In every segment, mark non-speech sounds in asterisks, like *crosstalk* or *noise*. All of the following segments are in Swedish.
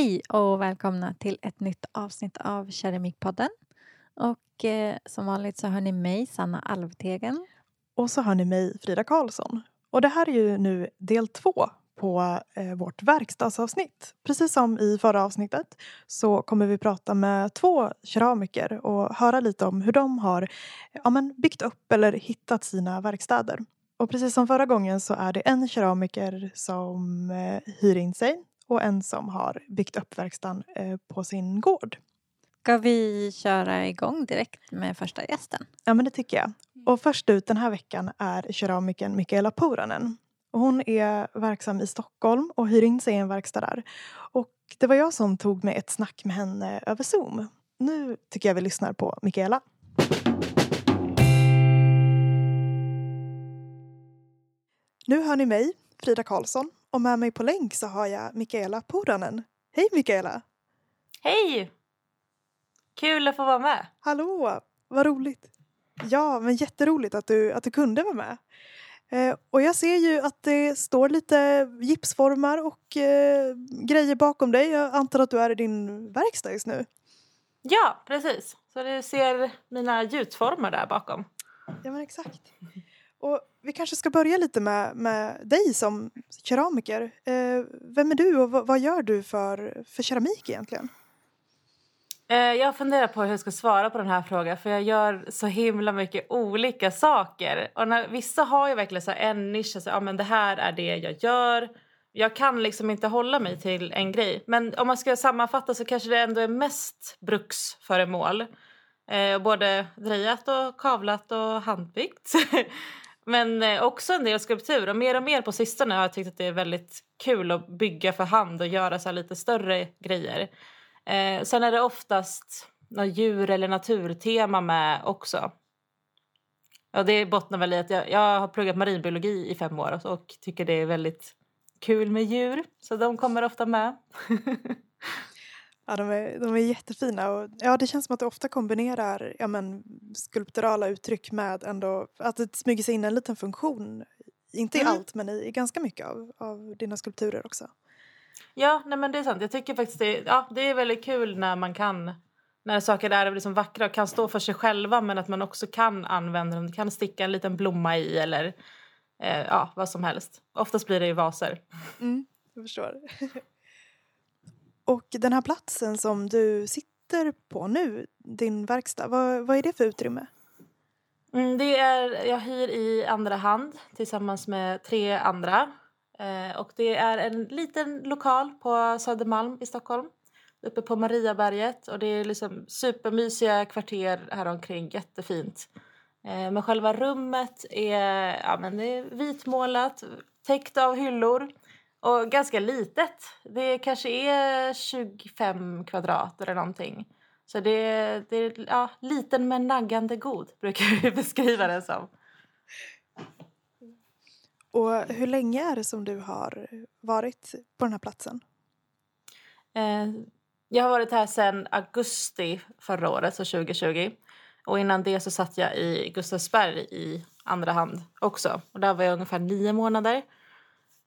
Hej och välkomna till ett nytt avsnitt av Keramikpodden. Och eh, som vanligt så hör ni mig, Sanna Alvtegen. Och så hör ni mig, Frida Karlsson. Och det här är ju nu del två på eh, vårt verkstadsavsnitt. Precis som i förra avsnittet så kommer vi prata med två keramiker och höra lite om hur de har ja, men byggt upp eller hittat sina verkstäder. Och precis som förra gången så är det en keramiker som eh, hyr in sig och en som har byggt upp verkstaden eh, på sin gård. Ska vi köra igång direkt med första gästen? Ja men det tycker jag. Och först ut den här veckan är keramikern Mikaela Puranen. Hon är verksam i Stockholm och hyr in sig i en verkstad där. Och det var jag som tog med ett snack med henne över Zoom. Nu tycker jag vi lyssnar på Mikaela. Nu hör ni mig, Frida Karlsson, och med mig på länk så har jag Mikaela Puranen. Hej Mikaela! Hej! Kul att få vara med. Hallå! Vad roligt! Ja, men jätteroligt att du, att du kunde vara med. Eh, och jag ser ju att det står lite gipsformar och eh, grejer bakom dig. Jag antar att du är i din verkstad just nu? Ja, precis. Så du ser mina gjutformar där bakom. Ja, men exakt. Och vi kanske ska börja lite med, med dig som keramiker. Eh, vem är du och vad, vad gör du för, för keramik egentligen? Eh, jag funderar på hur jag ska svara på den här frågan för jag gör så himla mycket olika saker. Och när, vissa har ju verkligen så en nisch, alltså, ja, men det här är det jag gör. Jag kan liksom inte hålla mig till en grej. Men om man ska sammanfatta så kanske det ändå är mest bruksföremål. Eh, både drejat och kavlat och handbyggt. *laughs* Men eh, också en del skulptur och mer och mer på sistone har jag tyckt att det är väldigt kul att bygga för hand och göra så lite större grejer. Eh, sen är det oftast något djur eller naturtema med också. Ja, det bottnar väl i att jag, jag har pluggat marinbiologi i fem år och, och tycker det är väldigt kul med djur. Så de kommer ofta med. *laughs* Ja, de är, de är jättefina. Och, ja, det känns som att du ofta kombinerar ja, men, skulpturala uttryck med ändå att det smyger sig in en liten funktion. Inte i mm. allt, men i, i ganska mycket av, av dina skulpturer också. Ja, nej men det är sant. Jag tycker faktiskt det, ja, det är väldigt kul när man kan när saker är liksom vackra och kan stå för sig själva men att man också kan använda dem. kan sticka en liten blomma i eller eh, ja, vad som helst. Oftast blir det i vaser. Mm, jag förstår. *laughs* och den här platsen som du sitter på nu, din verkstad, vad, vad är det för utrymme? Mm, det är, jag hyr i andra hand tillsammans med tre andra Eh, och det är en liten lokal på Södermalm i Stockholm. Uppe på Mariaberget. Och det är liksom supermysiga kvarter här omkring. Jättefint. Eh, men själva rummet är, ja, men det är vitmålat, täckt av hyllor. Och ganska litet. Det kanske är 25 kvadrat eller någonting. Så det, det är ja, liten men naggande god *laughs* brukar vi beskriva den som. Och hur länge är det som du har varit på den här platsen? Eh, jag har varit här sedan augusti förra året, så 2020. Och innan det så satt jag i Gustavsberg i andra hand också. Och där var jag ungefär nio månader.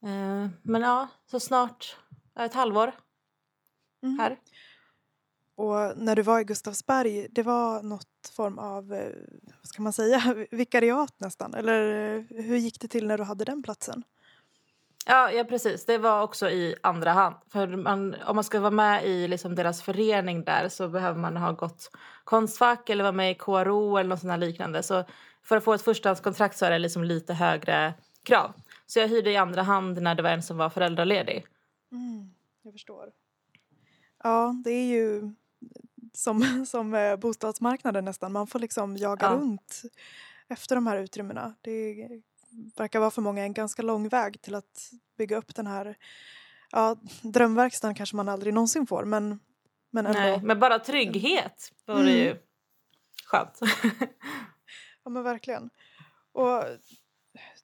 Eh, men ja, så snart ett halvår mm. här. Och när du var i Gustavsberg, det var något form av, eh, vad ska man säga, *laughs* vikariat nästan? Eller eh, hur gick det till när du hade den platsen? Ja, ja precis. Det var också i andra hand. För man, om man ska vara med i liksom deras förening där så behöver man ha gått Konstfack eller vara med i KRO eller något liknande. Så för att få ett förstahandskontrakt så är det liksom lite högre krav. Så jag hyrde i andra hand när det var en som var föräldraledig. Mm, jag förstår. Ja, det är ju som, *laughs* som eh, bostadsmarknaden nästan. Man får liksom jaga ja. runt efter de här utrymmena. Det verkar vara för många en ganska lång väg till att bygga upp den här ja, drömverkstan kanske man aldrig någonsin får men, men ändå. Nej, men bara trygghet vore mm. ju skönt. *laughs* ja men verkligen. Och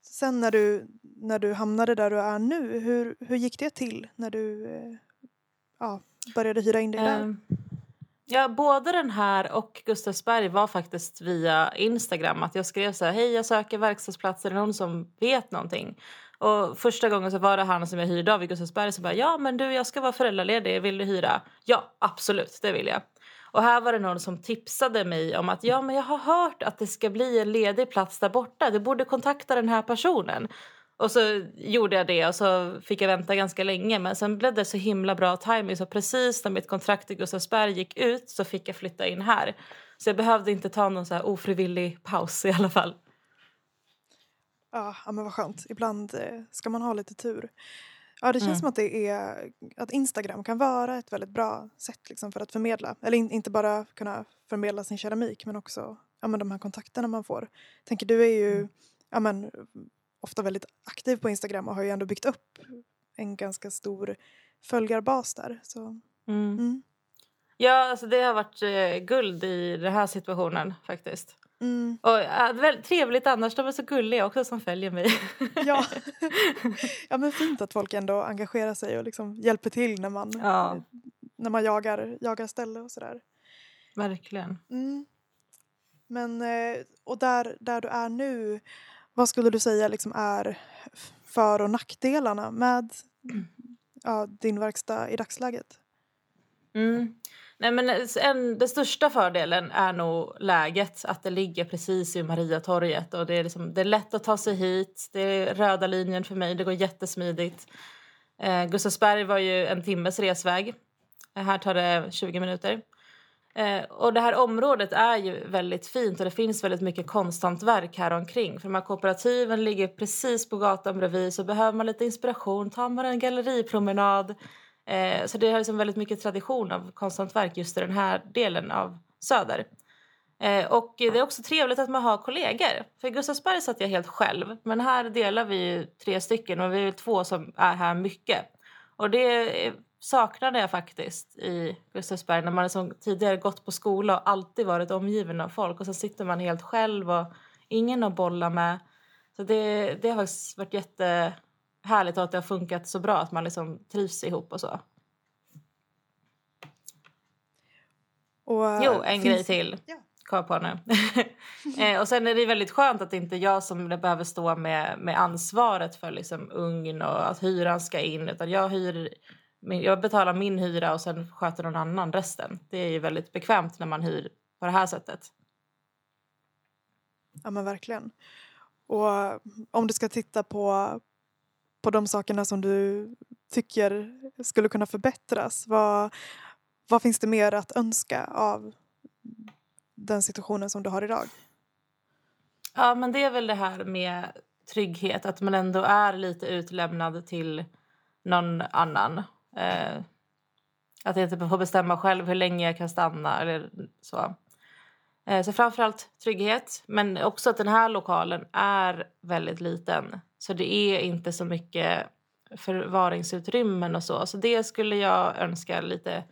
sen när du, när du hamnade där du är nu, hur, hur gick det till när du eh, ja, började hyra in dig där? Um, Ja, både den här och Gustavsberg var faktiskt via Instagram. Att Jag skrev så här, hej jag söker verkstadsplatser, är det någon som vet någonting? Och första gången så var det han som jag hyrde av i Gustavsberg som bara, ja men du jag ska vara föräldraledig, vill du hyra? Ja, absolut, det vill jag. Och här var det någon som tipsade mig om att ja men jag har hört att det ska bli en ledig plats där borta, du borde kontakta den här personen. Och så gjorde jag det och så fick jag vänta ganska länge. Men sen blev det så himla bra timing så precis när mitt kontrakt i Gustavsberg gick ut så fick jag flytta in här. Så jag behövde inte ta någon så här ofrivillig paus i alla fall. Ja, men vad skönt. Ibland eh, ska man ha lite tur. Ja, det känns mm. som att, det är, att Instagram kan vara ett väldigt bra sätt liksom, för att förmedla. Eller in, inte bara kunna förmedla sin keramik men också ja, men de här kontakterna man får. Tänker, du är ju mm. ja, men, ofta väldigt aktiv på Instagram och har ju ändå byggt upp en ganska stor följarbas där. Så, mm. Mm. Ja, alltså det har varit eh, guld i den här situationen faktiskt. Mm. Och, äh, väldigt trevligt annars, de är så gulliga också som följer mig. *laughs* ja. *laughs* ja, men fint att folk ändå engagerar sig och liksom hjälper till när man, ja. när man jagar, jagar ställe och sådär. Verkligen. Mm. Men, eh, och där, där du är nu, vad skulle du säga liksom är för och nackdelarna med ja, din verkstad i dagsläget? Mm. Nej, men en, den största fördelen är nog läget, att det ligger precis vid Mariatorget. Och det, är liksom, det är lätt att ta sig hit, det är röda linjen för mig, det går jättesmidigt. Eh, Gustavsberg var ju en timmes resväg. Här tar det 20 minuter. Eh, och det här området är ju väldigt fint och det finns väldigt mycket konsthantverk här omkring. För de här kooperativen ligger precis på gatan bredvid så behöver man lite inspiration tar man en galleripromenad. Eh, så det har liksom väldigt mycket tradition av konsthantverk just i den här delen av Söder. Eh, och det är också trevligt att man har kollegor. För i Gustavsberg satt jag helt själv. Men här delar vi tre stycken och vi är två som är här mycket. Och det saknade jag faktiskt i Gustavsberg när man liksom tidigare gått på skola och alltid varit omgiven av folk och så sitter man helt själv och ingen att bolla med. Så det, det har varit jättehärligt att det har funkat så bra att man liksom trivs ihop och så. Och, jo, en grej till. Ja. Kom på nu. *laughs* eh, och sen är det väldigt skönt att det inte är jag som behöver stå med, med ansvaret för liksom ugn och att hyran ska in utan jag hyr jag betalar min hyra och sen sköter någon annan resten. Det är ju väldigt bekvämt när man hyr på det här sättet. Ja men verkligen. Och om du ska titta på, på de sakerna som du tycker skulle kunna förbättras, vad, vad finns det mer att önska av den situationen som du har idag? Ja men det är väl det här med trygghet, att man ändå är lite utlämnad till någon annan. Eh, att jag inte får bestämma själv hur länge jag kan stanna eller så. Eh, så framförallt trygghet, men också att den här lokalen är väldigt liten. Så det är inte så mycket förvaringsutrymmen och så. Så det skulle jag önska lite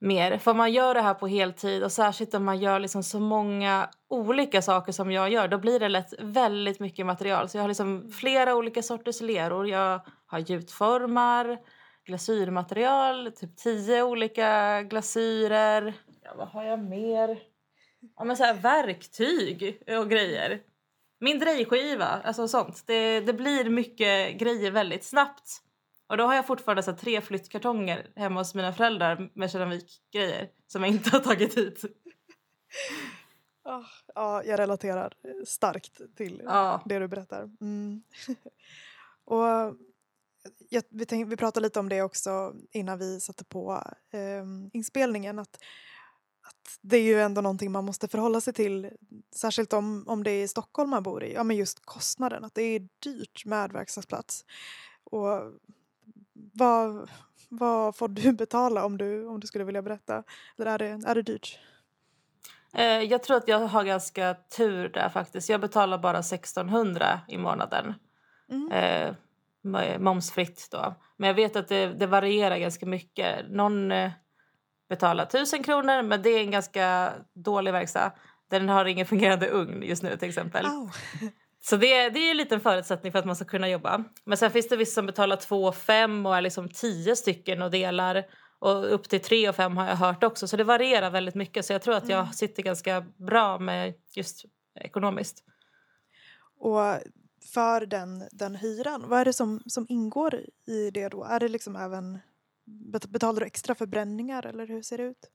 mer. För om man gör det här på heltid och särskilt om man gör liksom så många olika saker som jag gör då blir det lätt väldigt mycket material. Så jag har liksom flera olika sorters leror. Jag har gjutformar, glasyrmaterial, typ tio olika glasyrer. Ja, vad har jag mer? Ja, men så här, verktyg och grejer. Min drejskiva, alltså sånt. Det, det blir mycket grejer väldigt snabbt. Och då har jag fortfarande så tre flyttkartonger hemma hos mina föräldrar med keramikgrejer som jag inte har tagit hit. Oh, ja, jag relaterar starkt till ja. det du berättar. Mm. *laughs* och jag, vi, tänk, vi pratade lite om det också innan vi satte på eh, inspelningen. Att, att det är ju ändå någonting man måste förhålla sig till. Särskilt om, om det är i Stockholm man bor i. Ja, men just kostnaden. Att det är dyrt med verkstadsplats. Och vad, vad får du *laughs* betala om du, om du skulle vilja berätta? Eller är det, är det dyrt? Eh, jag tror att jag har ganska tur där faktiskt. Jag betalar bara 1600 i månaden. Mm. Momsfritt då. Men jag vet att det, det varierar ganska mycket. Någon eh, betalar 1000 kronor men det är en ganska dålig verkstad. Den har ingen fungerande ugn just nu till exempel. Oh. Så det, det är en liten förutsättning för att man ska kunna jobba. Men sen finns det vissa som betalar 2 5 och är liksom 10 stycken och delar. Och upp till tre och fem har jag hört också. Så det varierar väldigt mycket. Så jag tror att jag Mm. sitter ganska bra med just ekonomiskt. Och för den, den hyran, vad är det som, som ingår i det då? Är det liksom även, bet- betalar du extra för bränningar eller hur ser det ut?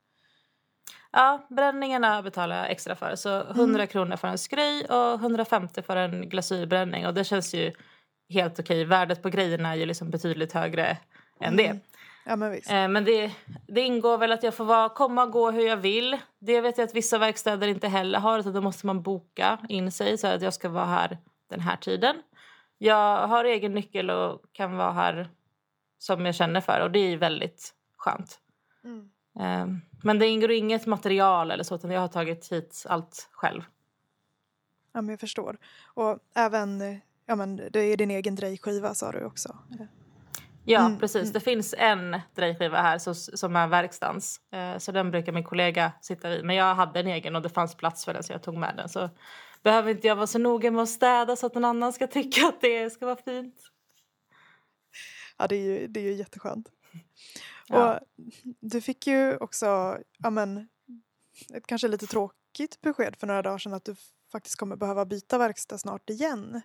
Ja, bränningarna betalar jag extra för. Så 100 kronor för en skrej och 150 för en glasyrbränning. Och det känns ju helt okej. Värdet på grejerna är ju liksom betydligt högre än det. Mm. Ja men. Eh, Men det, det ingår väl att jag får vara, komma och gå hur jag vill. Det vet jag att vissa verkstäder inte heller har. Så då måste man boka in sig så att jag ska vara här den här tiden. Jag har egen nyckel och kan vara här som jag känner för. Och det är väldigt skönt. Mm. Eh, Men det ingår inget material eller så utan jag har tagit hit allt själv. Ja men jag förstår. Och även, ja men det är din egen drejskiva sa du också. Ja, Mm, precis. mm. Det finns en drejskiva här så, som är verkstans. Eh, så den brukar min kollega sitta vid. Men jag hade en egen och det fanns plats för den så jag tog med den. Så behöver inte jag vara så noga med att städa så att någon annan ska tycka att det ska vara fint. Ja det är ju, det är ju jätteskönt. Ja. Och du fick ju också, ja men, ett kanske lite tråkigt besked för några dagar sedan att du faktiskt kommer behöva byta verkstad snart igen.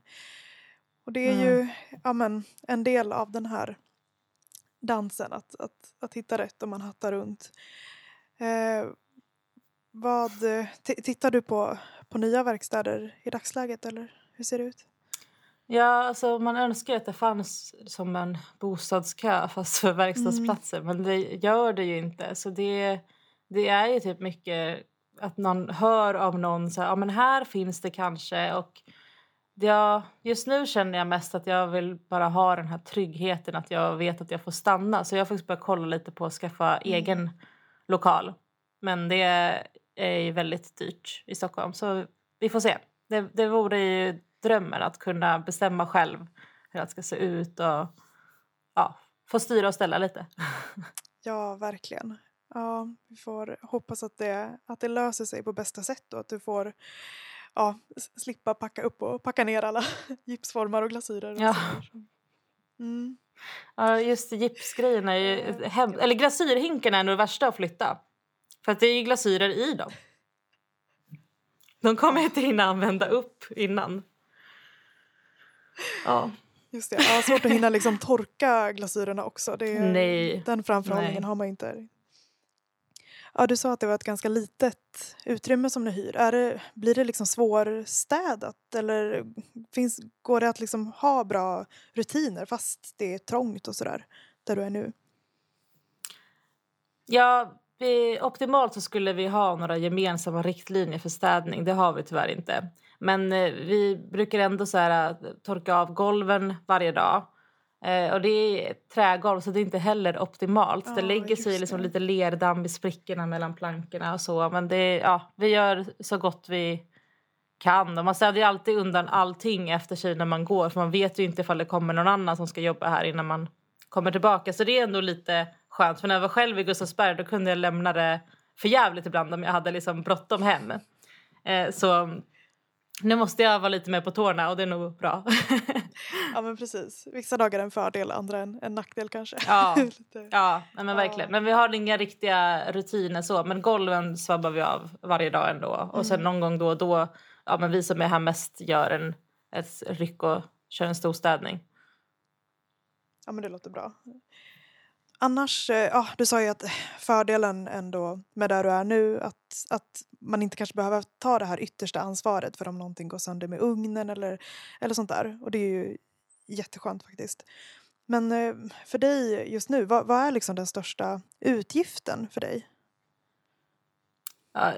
Och det är ju, ja men, en del av den här dansen att, att, att hitta rätt om man hattar runt. Eh, vad, tittar du på, på nya verkstäder i dagsläget eller hur ser det ut? Ja, alltså man önskar att det fanns som en bostadskö *laughs* fast för verkstadsplatser. Men det gör det ju inte. Så det, det är ju typ mycket att någon hör av någon så här, ja men här finns det kanske. Och ja, just nu känner jag mest att jag vill bara ha den här tryggheten att jag vet att jag får stanna. Så jag har faktiskt börjat kolla lite på att skaffa egen lokal. Men det är ju väldigt dyrt i Stockholm. Så vi får se. Det, det vore ju drömmen att kunna bestämma själv hur det ska se ut och ja, få styra och ställa lite. *laughs* Ja, verkligen. Ja, vi får hoppas att det, att det löser sig på bästa sätt och att du får ja, slippa packa upp och packa ner alla *laughs* gipsformar och glasyrer. Och Ja. Mm. Ja, just gipsgrejen är ju hem... Eller glasyrhinkarna är nog det värsta att flytta. För att det är ju glasyrer i dem. De kommer inte hinna använda upp innan. Ja. Just det, ja, svårt att hinna liksom torka glasyrerna också. Det är, Nej. Den framförhållningen Nej. har man inte. Ja, du sa att det var ett ganska litet utrymme som ni hyr. Är det, blir det liksom svårstädat eller finns, går det att liksom ha bra rutiner fast det är trångt och sådär där du är nu? Ja, vi, optimalt så skulle vi ha några gemensamma riktlinjer för städning. Det har vi tyvärr inte. Men eh, vi brukar ändå så här, eh, torka av golven varje dag. Eh, och det är trägolv så det är inte heller optimalt. det Ja, lägger sig liksom lite lerdamm i sprickorna mellan plankorna och så. Men det, ja, vi gör så gott vi kan. Och man städar ju alltid undan allting efter sig när man går. För man vet ju inte ifall det kommer någon annan som ska jobba här innan man kommer tillbaka. Så det är ändå lite skönt. För när jag var själv i Gustavsberg då kunde jag lämna det för jävligt ibland om jag hade liksom bråttom hem. Eh, så nu måste jag vara lite mer på tårna och det är nog bra. Ja men precis. Vissa dagar är en fördel, andra en, en nackdel kanske. Ja. *laughs* Ja, men Ja. verkligen. Men vi har inga riktiga rutiner så. Men golven svabbar vi av varje dag ändå. Och sen någon gång då och då, ja men vi som är här mest gör en, ett ryck och kör en stor städning. Ja men det låter bra. Annars, eh, ja du sa ju att fördelen ändå med där du är nu att, att man inte kanske behöver ta det här yttersta ansvaret för om någonting går sönder med ugnen eller, eller sånt där. Och det är ju jätteskönt faktiskt. Men eh, för dig just nu, vad, vad är liksom den största utgiften för dig?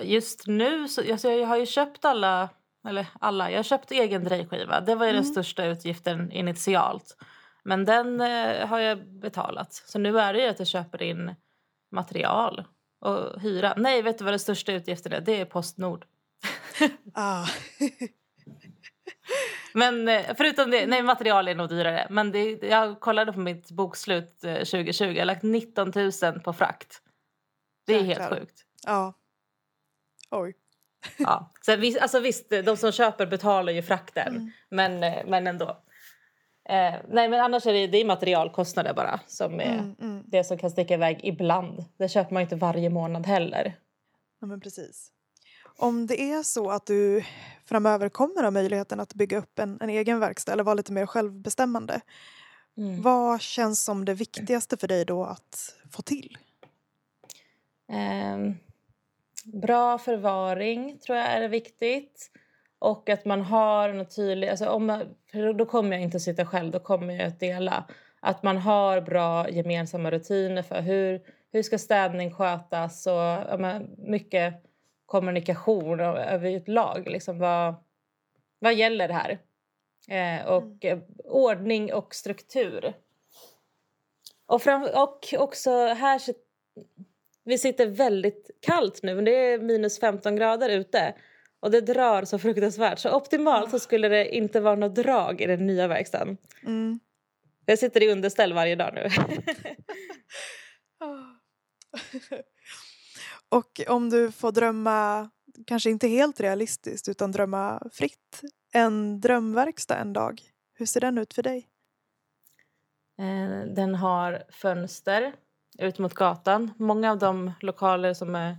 Just nu så alltså jag har ju köpt alla, eller alla, jag har köpt egen drejskiva. Det var ju den Mm. största utgiften initialt. Men den eh, har jag betalat. Så nu är det ju att jag köper in material och hyra. Nej, vet du vad den största utgiften är? Det är Postnord. *laughs* Ah. *laughs* Men eh, förutom det, nej material är nog dyrare. Men det, jag kollade på mitt bokslut eh, 2020, jag har lagt 19 000 på frakt. Det är Jäklar. helt sjukt. ja. Oj. Ja. Visst, alltså visst, de som köper betalar ju frakten. Mm. Men, eh, men ändå. Eh, nej, men annars är det, det är materialkostnader bara som är Mm, mm. det som kan sticka iväg ibland. Det köper man inte varje månad heller. Ja, men precis. Om det är så att du framöver kommer ha möjligheten att bygga upp en, en egen verkstad eller vara lite mer självbestämmande. Mm. Vad känns som det viktigaste för dig då att få till? Ehm, bra förvaring tror jag är viktigt. Och att man har en tydlig... Alltså om man, då kommer jag inte att sitta själv, då kommer jag att dela. Att man har bra gemensamma rutiner för hur, hur ska städning skötas och men, mycket kommunikation och- överlag. Liksom, vad, vad gäller här? Eh, och eh, ordning och struktur. Och, fram, och också här vi sitter väldigt kallt nu. Det är minus 15 grader ute. Och det drar så fruktansvärt. Så optimalt så skulle det inte vara något drag i den nya verkstaden. Mm. Jag sitter i underställ varje dag nu. *laughs* Och om du får drömma, kanske inte helt realistiskt utan drömma fritt, en drömverkstad en dag. Hur ser den ut för dig? Eh, Den har fönster ut mot gatan. Många av de lokaler som är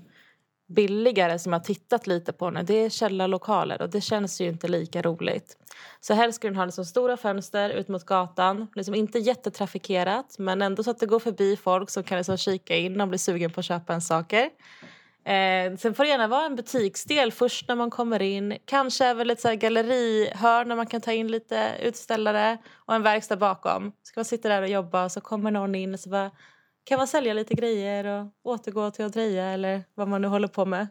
billigare som jag har tittat lite på nu det är källarlokaler och det känns ju inte lika roligt. Så helst skulle den ha liksom stora fönster ut mot gatan. Liksom inte jättetrafikerat men ändå så att det går förbi folk som kan liksom kika in och bli sugen på att köpa en saker. Eh, sen får det gärna vara en butiksdel först när man kommer in. Kanske även ett så här gallerihörn där man kan ta in lite utställare och en verkstad bakom. Ska man sitta där och jobba och så kommer någon in och så bara kan man sälja lite grejer och återgå till att dreja eller vad man nu håller på med.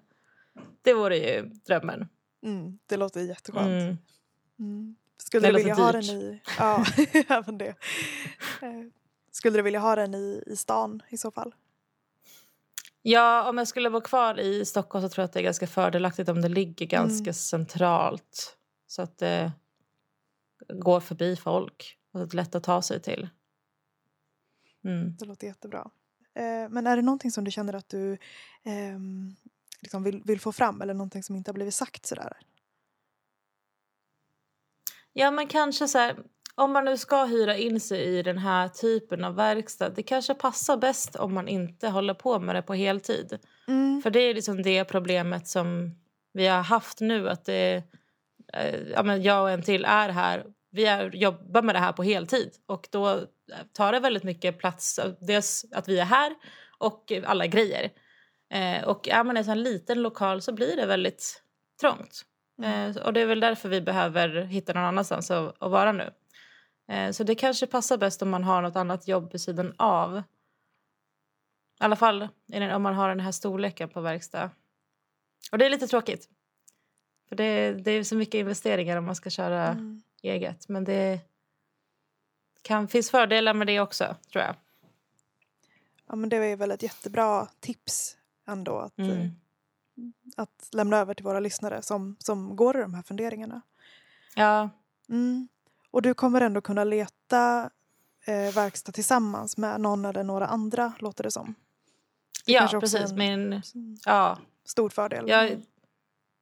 Det vore ju drömmen. Mm, det låter jätteskönt. Mm. Mm. Skulle Det du vilja låter ha dyrt. den i... Ja, *laughs* även det. Eh, Skulle du vilja ha den i, i stan i så fall? Ja, om jag skulle vara kvar i Stockholm så tror jag att det är ganska fördelaktigt om det ligger ganska Mm. centralt. Så att det går förbi folk och att det är lätt att ta sig till. Mm. Det låter jättebra. Eh, Men är det någonting som du känner att du ehm, liksom vill, vill få fram eller någonting som inte har blivit sagt sådär? Ja, men kanske så här, om man nu ska hyra in sig i den här typen av verkstad, det kanske passar bäst om man inte håller på med det på heltid. Mm. För det är liksom det problemet som vi har haft nu, att det, eh, ja, men jag och en till är här. Vi är, jobbar med det här på heltid och då tar det väldigt mycket plats, dels att vi är här och alla grejer. Eh, och är man i en liten lokal så blir det väldigt trångt. Eh, och det är väl därför vi behöver hitta någon annanstans att, att vara nu. Eh, så det kanske passar bäst om man har något annat jobb vid sidan av. I alla fall om man har den här storleken på verkstad. Och det är lite tråkigt. För det, det är så mycket investeringar om man ska köra Mm. Eget. Men det kan, finns fördelar med det också, tror jag. Ja, men det är väl ett jättebra tips ändå att, eh, Mm. att lämna över till våra lyssnare som, som går i de här funderingarna. Ja, Mm. Och du kommer ändå kunna leta eh, verkstad tillsammans med någon eller några andra, låter det som. Det ja precis. en- Men, ja, Stor fördel. ja,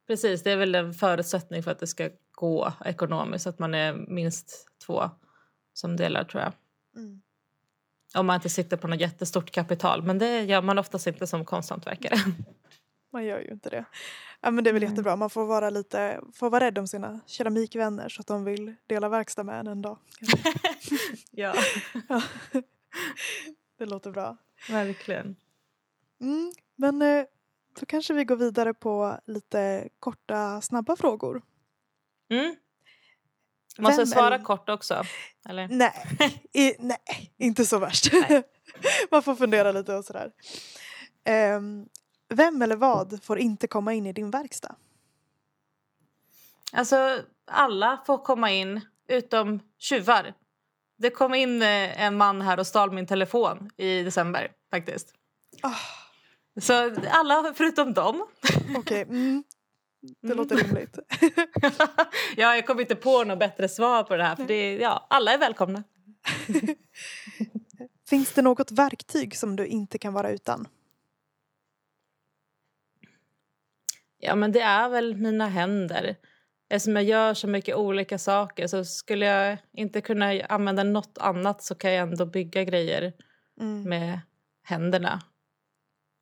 precis. Det är väl en förutsättning för att det ska gå ekonomiskt. Att man är minst två som delar, tror jag. Mm. Om man inte sitter på något jättestort kapital. Men det gör man oftast inte som konsthantverkare. *laughs* Man gör ju inte det. Ja, men det är väl Nej. jättebra. Man får vara lite får vara rädd om sina keramikvänner så att de vill dela verkstad med en en dag. *laughs* ja, Ja. *laughs* det låter bra. verkligen. Mm. Men eh, då kanske vi går vidare på lite korta, snabba frågor. Mm. Måste jag svara eller- kort också? Eller? Nej, *laughs* i, nej inte så värst. *laughs* Man får fundera lite och sådär. Ehm, vem eller vad får inte komma in i din verkstad? Alltså, alla får komma in, utom tjuvar. Det kom in eh, en man här och stal min telefon i december, faktiskt. Ah, Så alla förutom dem. Okej, mm. Det Mm. låter rimligt. *laughs* ja, jag kom inte på något bättre svar på det här. För det, ja, alla är välkomna. *laughs* Finns det något verktyg som du inte kan vara utan? Ja, men det är väl mina händer. eftersom jag gör så mycket olika saker så skulle jag inte kunna använda något annat så kan jag ändå bygga grejer Mm. med händerna.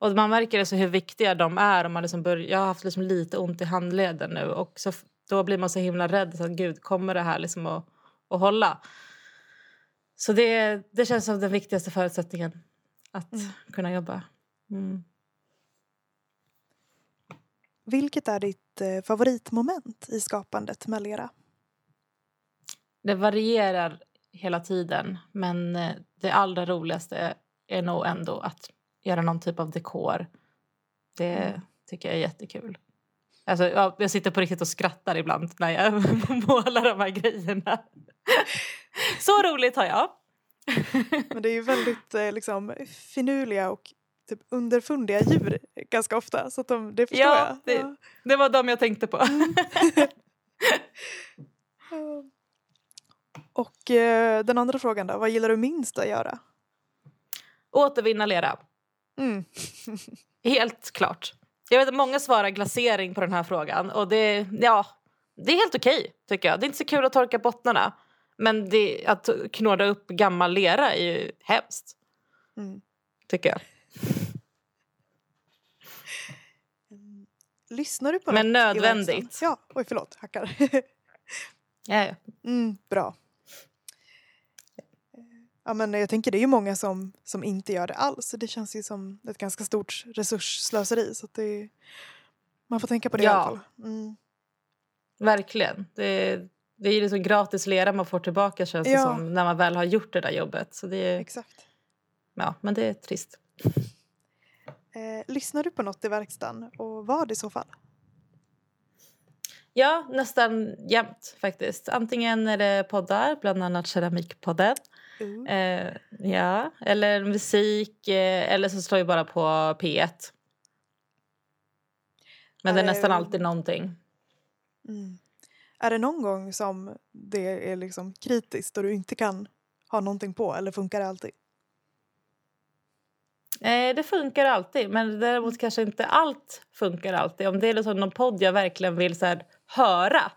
Och man märker alltså hur viktiga de är. Om man liksom bör, jag har haft liksom lite ont i handleden nu och så, då blir man så himla rädd. Så att, Gud, kommer det här liksom att, att hålla? Så det, det känns som den viktigaste förutsättningen att Mm. kunna jobba. Mm. Vilket är ditt eh, favoritmoment i skapandet med lera? Det varierar hela tiden, men eh, det allra roligaste är nog ändå att göra någon typ av dekor. Det Mm. tycker jag är jättekul. Alltså, ja, jag sitter på riktigt och skrattar ibland när jag *laughs* målar de här grejerna. *laughs* Så roligt har jag. *laughs* Men det är ju väldigt eh, liksom, finurliga och typ underfundiga djur ganska ofta. Så de, det förstår Ja, jag. det- Ja. Det var de jag tänkte på. Ja. Och eh, den andra frågan då, vad gillar du minst att göra? Återvinna lera. Mm. *laughs* Helt klart. Jag vet att många svarar glasering på den här frågan. Och det, ja, det är helt okej, tycker jag. Det är inte så kul att torka bottnarna. Men det, att knåda upp gammal lera är ju hemskt, Mm. tycker jag. *laughs* Lyssnar du på Men något nödvändigt. Ja, oj förlåt, hackar. *laughs* Ja, ja. Mm, bra. Ja, men jag tänker det är ju många som, som inte gör det alls. Det känns ju som ett ganska stort resursslöseri. Så det, man får tänka på det i Ja. alla fall. Mm. Verkligen. Det, det är ju liksom gratis lera man får tillbaka känns det Ja. som när man väl har gjort det där jobbet. Så det är, Exakt. ja, men det är trist. *laughs* Eh, lyssnar du på något i verkstaden och vad i så fall? Ja, nästan jämt faktiskt. Antingen är det poddar, bland annat Keramikpodden. Uh. Eh, ja, eller musik. Eh, eller så slår jag bara på P1. Men det är nästan Eh, alltid någonting. Mm. Är det någon gång som det är liksom kritiskt och du inte kan ha någonting på eller funkar det alltid? Eh, det funkar alltid, men däremot kanske inte allt funkar alltid. Om det är liksom någon podd jag verkligen vill så här, höra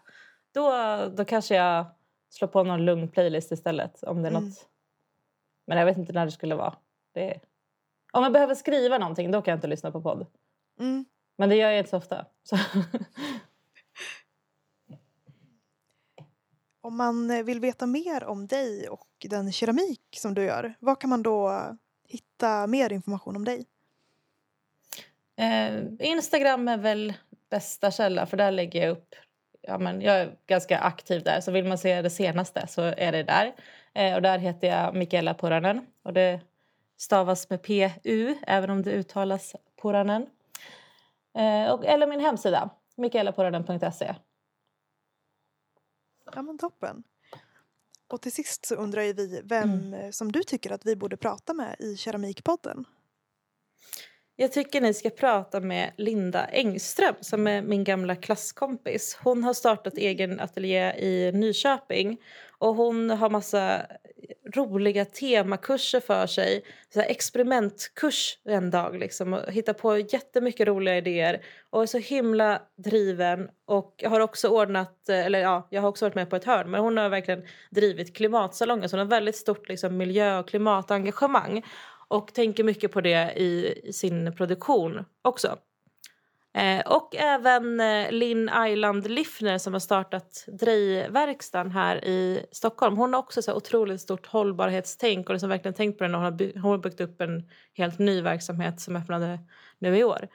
då, då kanske jag slår på någon lugn playlist istället. Om det är Mm. något. Men jag vet inte när det skulle vara. Det... Om jag behöver skriva någonting då kan jag inte lyssna på podd. Mm. Men det gör jag inte så ofta. Så. *laughs* Om man eh, vill veta mer om dig och den keramik som du gör, var kan man då hitta mer information om dig? Eh, Instagram är väl bästa källa för där lägger jag upp Ja, men jag är ganska aktiv där, så vill man se det senaste så är det där. Eh, och där heter jag Mikaela Puranen och det stavas med PU även om det uttalas Puranen. Eh, och, eller min hemsida, mikaelapuranen.se. Ja men toppen. Och till sist så undrar vi vem eh, som du tycker att vi borde prata med i Keramikpodden. Jag tycker ni ska prata med Linda Engström som är min gamla klasskompis. Hon har startat egen ateljé i Nyköping och hon har massa roliga temakurser för sig. Så här experimentkurs en dag liksom och hittar på jättemycket roliga idéer och är så himla driven och har också ordnat, eller ja, jag har också varit med på ett hörn men hon har verkligen drivit klimatsalongen så hon har väldigt stort liksom, miljö och klimatengagemang och tänker mycket på det i, i sin produktion också. Eh, och även eh, Linn Island Liffner som har startat drejverkstan här i Stockholm. Hon har också så här otroligt stort hållbarhetstänk och liksom verkligen tänkt på det när hon har, by- hon har byggt upp en helt ny verksamhet som öppnade nu i år.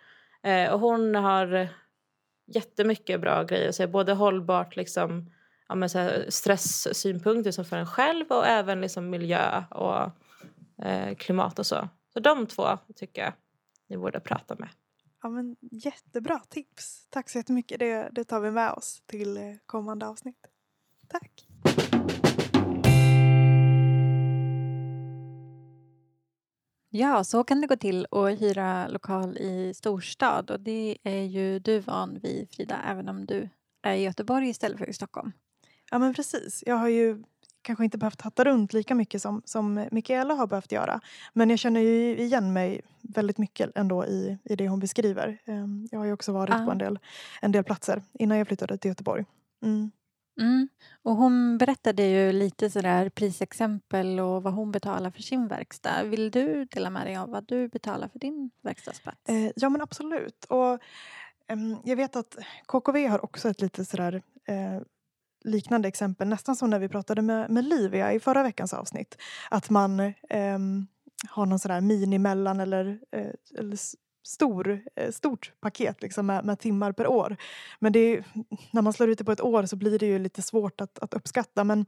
Eh, och hon har jättemycket bra grejer att säga, både hållbart liksom, ja, stresssynpunkter som för en själv och även liksom miljö och eh, klimat och så. Så de två tycker jag ni borde prata med. Ja men jättebra tips. Tack så jättemycket. Det, det tar vi med oss till eh, kommande avsnitt. Tack. Ja, så kan det gå till att hyra lokal i storstad och det är ju du van vid Frida, även om du är i Göteborg istället för i Stockholm. Ja men precis. Jag har ju kanske inte behövt hatta runt lika mycket som, som Mikaela har behövt göra. Men jag känner ju igen mig väldigt mycket ändå i, i det hon beskriver. Ehm, Jag har ju också varit Ah. på en del, en del platser innan jag flyttade till Göteborg. Mm. Mm. Och hon berättade ju lite sådär prisexempel och vad hon betalar för sin verkstad. Vill du dela med dig av vad du betalar för din verkstadsplats? Eh, ja men absolut. Och, ehm, jag vet att KKV har också ett lite sådär eh, liknande exempel. Nästan som när vi pratade med, med Livia i förra veckans avsnitt. Att man eh, har någon sån där mini mellan eller, eh, eller stor, eh, stort paket liksom med, med timmar per år. Men det är, *laughs* när man slår ut det på ett år så blir det ju lite svårt att, att uppskatta. Men,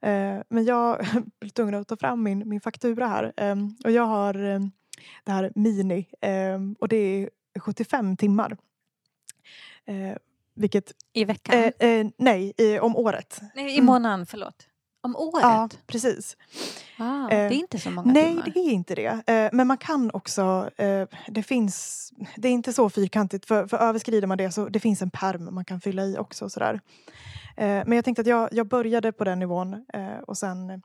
eh, men jag *laughs* blir tvungen att ta fram min, min faktura här. Ehm, och jag har ehm, det här mini ehm, och det är 75 timmar. Eh, vilket, I veckan? eh, eh, nej, i, om året. Nej, i mm. månaden, förlåt. Om året? Ja, precis. ah, eh, det är inte så många Nej, timmar. det är inte det. Eh, Men man kan också, eh, det finns, det är inte så fyrkantigt för, för överskrider man det så det finns en perm man kan fylla i också. Sådär. Men jag tänkte att jag, jag började på den nivån och sen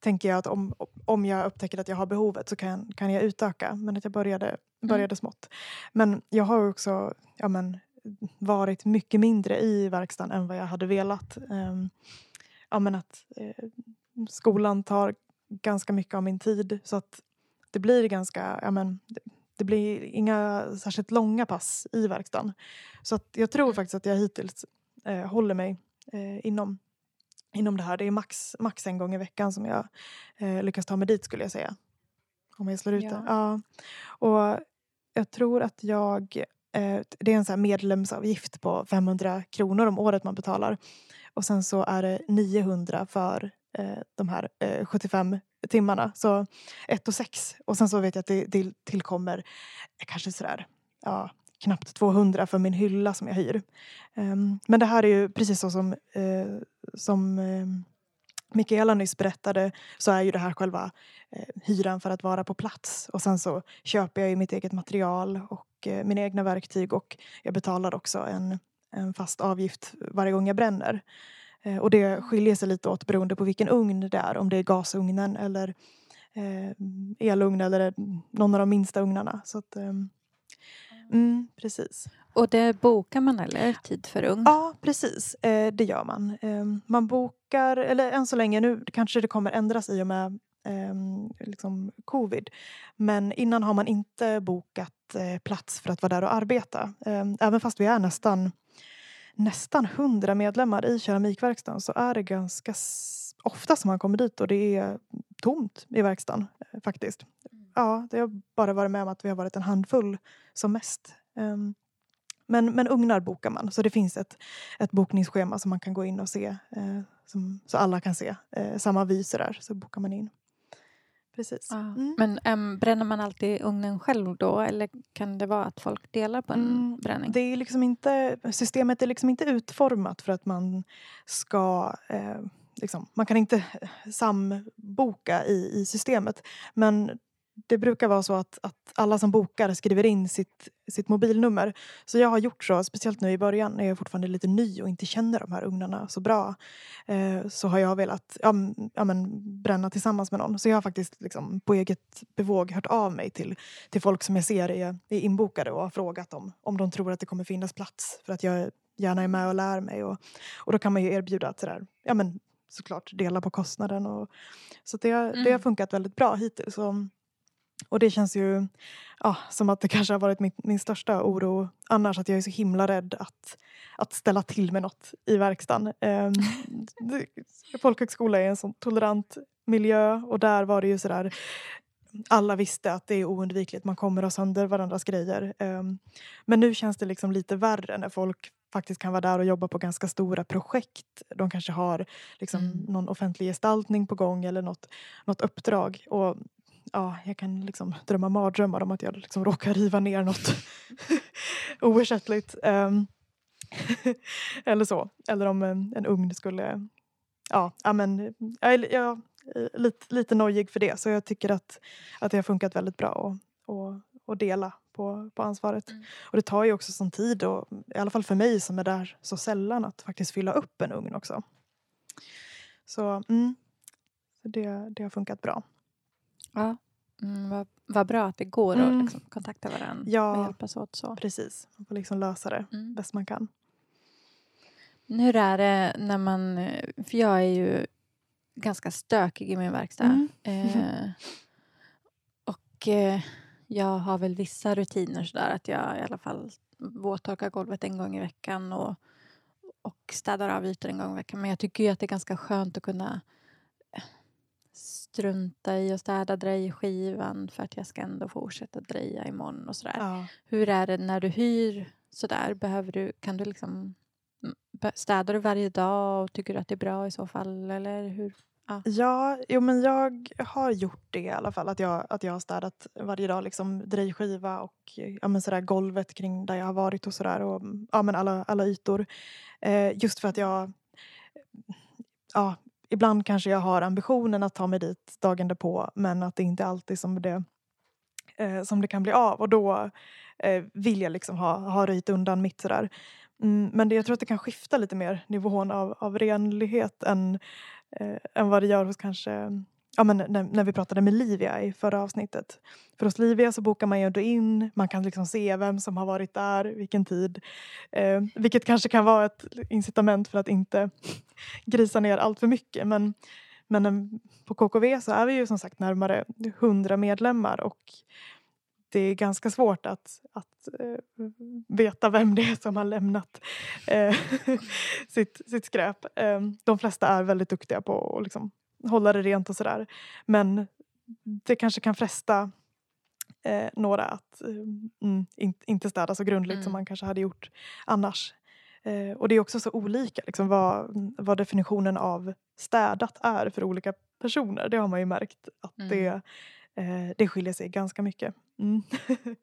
tänker jag att om, om jag upptäcker att jag har behovet så kan, kan jag utöka. Men att jag började, började smått. Men jag har också ja, men, varit mycket mindre i verkstaden än vad jag hade velat. Ehm, ja, men att eh, skolan tar ganska mycket av min tid så att det blir ganska, ja men det, blir inga särskilt långa pass i verkstaden. Så att jag tror faktiskt att jag hittills eh, håller mig eh, inom, inom det här. Det är max, max en gång i veckan som jag eh, lyckas ta mig dit skulle jag säga. Om jag slår ut Ja. det. Ja. Och jag tror att jag, Eh, det är en så här medlemsavgift på 500 kronor om året man betalar. Och sen så är det 900 för eh, de här eh, 75 timmarna. Så 1 och 6. Och sen så vet jag att det, det tillkommer kanske sådär ja, knappt 200 för min hylla som jag hyr. Ehm, men det här är ju precis så som, som ehm, Mikaela nyss berättade så är ju det här själva hyran för att vara på plats. Och sen så köper jag ju mitt eget material och eh, mina egna verktyg och jag betalar också en, en fast avgift varje gång jag bränner. Eh, och det skiljer sig lite åt beroende på vilken ugn det är. Om det är gasugnen eller eh, elugn eller någon av de minsta ugnarna. Så att, ehm, mm, precis. Och det bokar man eller? Tid för ugn? Ja, precis. Det gör man. Eh, man bokar, eller än så länge, nu kanske det kommer ändras i och med eh, liksom covid. Men innan har man inte bokat plats för att vara där och arbeta. Eh, även fast vi är nästan nästan 100 medlemmar i keramikverkstan så är det ganska ofta som man kommer dit och det är tomt i verkstaden eh, faktiskt. Ja, det har bara varit med om att vi har varit en handfull som mest. Ehm, men, men ugnar bokar man så det finns ett, ett bokningsschema som man kan gå in och se. Eh, som, så alla kan se eh, samma vy så bokar man in. Precis. Ja. Mm. Men äm, bränner man alltid ugnen själv då eller kan det vara att folk delar på en Mm, bränning? Det är liksom inte, systemet är liksom inte utformat för att man ska... Eh, liksom, man kan inte samboka i, i systemet. Men det brukar vara så att, att alla som bokar skriver in sitt, sitt mobilnummer. Så jag har gjort så, speciellt nu i början när jag fortfarande är lite ny och inte känner de här ugnarna så bra. Eh, så har jag velat ja, ja, men, bränna tillsammans med någon. Så jag har faktiskt liksom, på eget bevåg hört av mig till, till folk som jag ser är, är inbokade och har frågat om, om de tror att det kommer finnas plats. För att jag gärna är med och lär mig. Och, och då kan man ju erbjuda att sådär, ja, men, såklart dela på kostnaden. Och, så det, har- det har Mm. funkat väldigt bra hittills. Och, och det känns ju ja, som att det kanske har varit min, min största oro annars. Att jag är så himla rädd att, att ställa till med något i verkstaden. *laughs* Um, folkhögskola är en sån tolerant miljö och där var det ju sådär alla visste att det är oundvikligt, man kommer ha sönder varandras grejer. Ehm, men nu känns det liksom lite värre när folk faktiskt kan vara där och jobba på ganska stora projekt. De kanske har liksom Mm. någon offentlig gestaltning på gång eller något, något uppdrag. Och ja, jag kan liksom drömma mardrömmar om att jag liksom råkar riva ner något *laughs* oersättligt. Ehm, *laughs* eller så. Eller om en, en ugn skulle... Ja, men, jag, är- jag är lite, lite nojig för det. Så jag tycker att, att det har funkat väldigt bra att och, och dela på, på ansvaret. Mm. Och det tar ju också sån tid, och, i alla fall för mig som är där så sällan, att faktiskt fylla upp en ugn också. Så, mm, det, det har funkat bra. Ja. Mm, vad, vad bra att det går Mm. att liksom kontakta varandra Ja. och hjälpas åt så. Precis, man får liksom lösa det Mm. bäst man kan. Hur är det när man... För jag är ju ganska stökig i min verkstad. Mm. Eh, och eh, jag har väl vissa rutiner sådär att jag i alla fall våttorkar golvet en gång i veckan och, och städar av ytor en gång i veckan. Men jag tycker ju att det är ganska skönt att kunna strunta i att städa drejskivan för att jag ska ändå fortsätta dreja imorgon och sådär. Ja. Hur är det när du hyr sådär? Behöver du, kan du liksom mm, Städar du varje dag och tycker du att det är bra i så fall? Eller hur? Ja, jo, men jag har gjort det i alla fall. Att jag, att jag har städat varje dag, liksom drejskiva och ja, men sådär, golvet kring där jag har varit och sådär. Och ja, men alla, alla ytor. Eh, just för att jag... Ja, ibland kanske jag har ambitionen att ta mig dit dagen därpå men att det inte alltid som det, eh, som det kan bli av. Och då eh, vill jag liksom ha, ha röjt undan mitt sådär. Mm, men det, jag tror att det kan skifta lite mer nivån av, av renlighet än, eh, än vad det gör hos kanske Ja, men när, när vi pratade med Livia i förra avsnittet. För hos Livia så bokar man ju ändå in, man kan liksom se vem som har varit där, vilken tid. Eh, vilket kanske kan vara ett incitament för att inte *laughs* grisa ner allt för mycket. Men, men eh, på KKV så är vi ju som sagt närmare 100 medlemmar och det är ganska svårt att, att eh, veta vem det är som har lämnat eh, *laughs* sitt, sitt skräp. Eh, de flesta är väldigt duktiga på att liksom hålla det rent och sådär. Men det kanske kan fresta eh, några att eh, mm, in, inte städa så grundligt Mm. som man kanske hade gjort annars. Eh, och det är också så olika liksom, vad, vad definitionen av städat är för olika personer. Det har man ju märkt att Mm. det, eh, det skiljer sig ganska mycket. Mm. *laughs*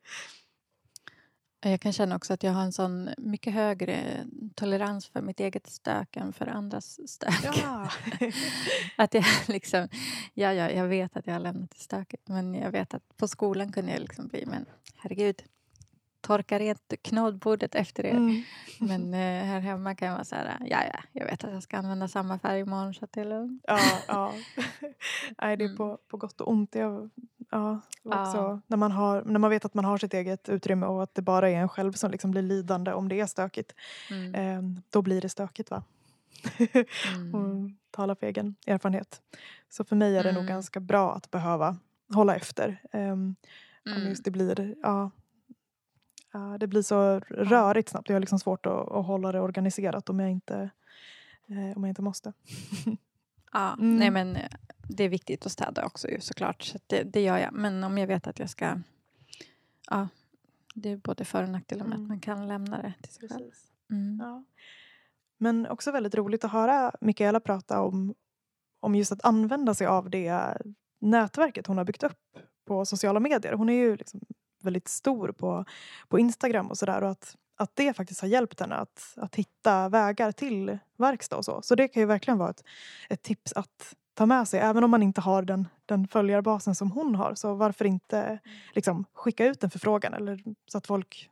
Jag kan känna också att jag har en sån mycket högre tolerans för mitt eget stök än för andras stök. ja. *laughs* Att jag liksom, ja, ja, jag vet att jag har lämnat det stökigt men jag vet att på skolan kunde jag liksom bli, men herregud, torka rent knoddbordet efter er. Mm. Men eh, här hemma kan jag vara så här, ja, ja, jag vet att jag ska använda samma färg imorgon så att det är lugnt. Ja, ja. *laughs* Nej, det är Mm. på, på gott och ont. Jag, ja, var Ja. också, när, man har, när man vet att man har sitt eget utrymme och att det bara är en själv som liksom blir lidande om det är stökigt. Mm. Eh, då blir det stökigt va? Mm. *laughs* och tala för egen erfarenhet. Så för mig är det nog Mm. ganska bra att behöva hålla efter. Om Mm. just det blir, ja, det blir så rörigt snabbt. Jag har liksom svårt att, att hålla det organiserat om jag inte, eh, om jag inte måste. Ja, *laughs* Mm. nej men eh, det är viktigt att städa också ju såklart. Så det, det gör jag. Men om jag vet att jag ska... Ja, det är både för och nackdelar med Mm. att man kan lämna det till sig själv. Mm. Ja. Men också väldigt roligt att höra Mikaela prata om, om just att använda sig av det nätverket hon har byggt upp på sociala medier. Hon är ju liksom väldigt stor på, på Instagram och sådär och att, att det faktiskt har hjälpt henne att, att hitta vägar till verkstad och så. Så det kan ju verkligen vara ett, ett tips att ta med sig. Även om man inte har den, den följarbasen som hon har så varför inte liksom, skicka ut en förfrågan eller så att folk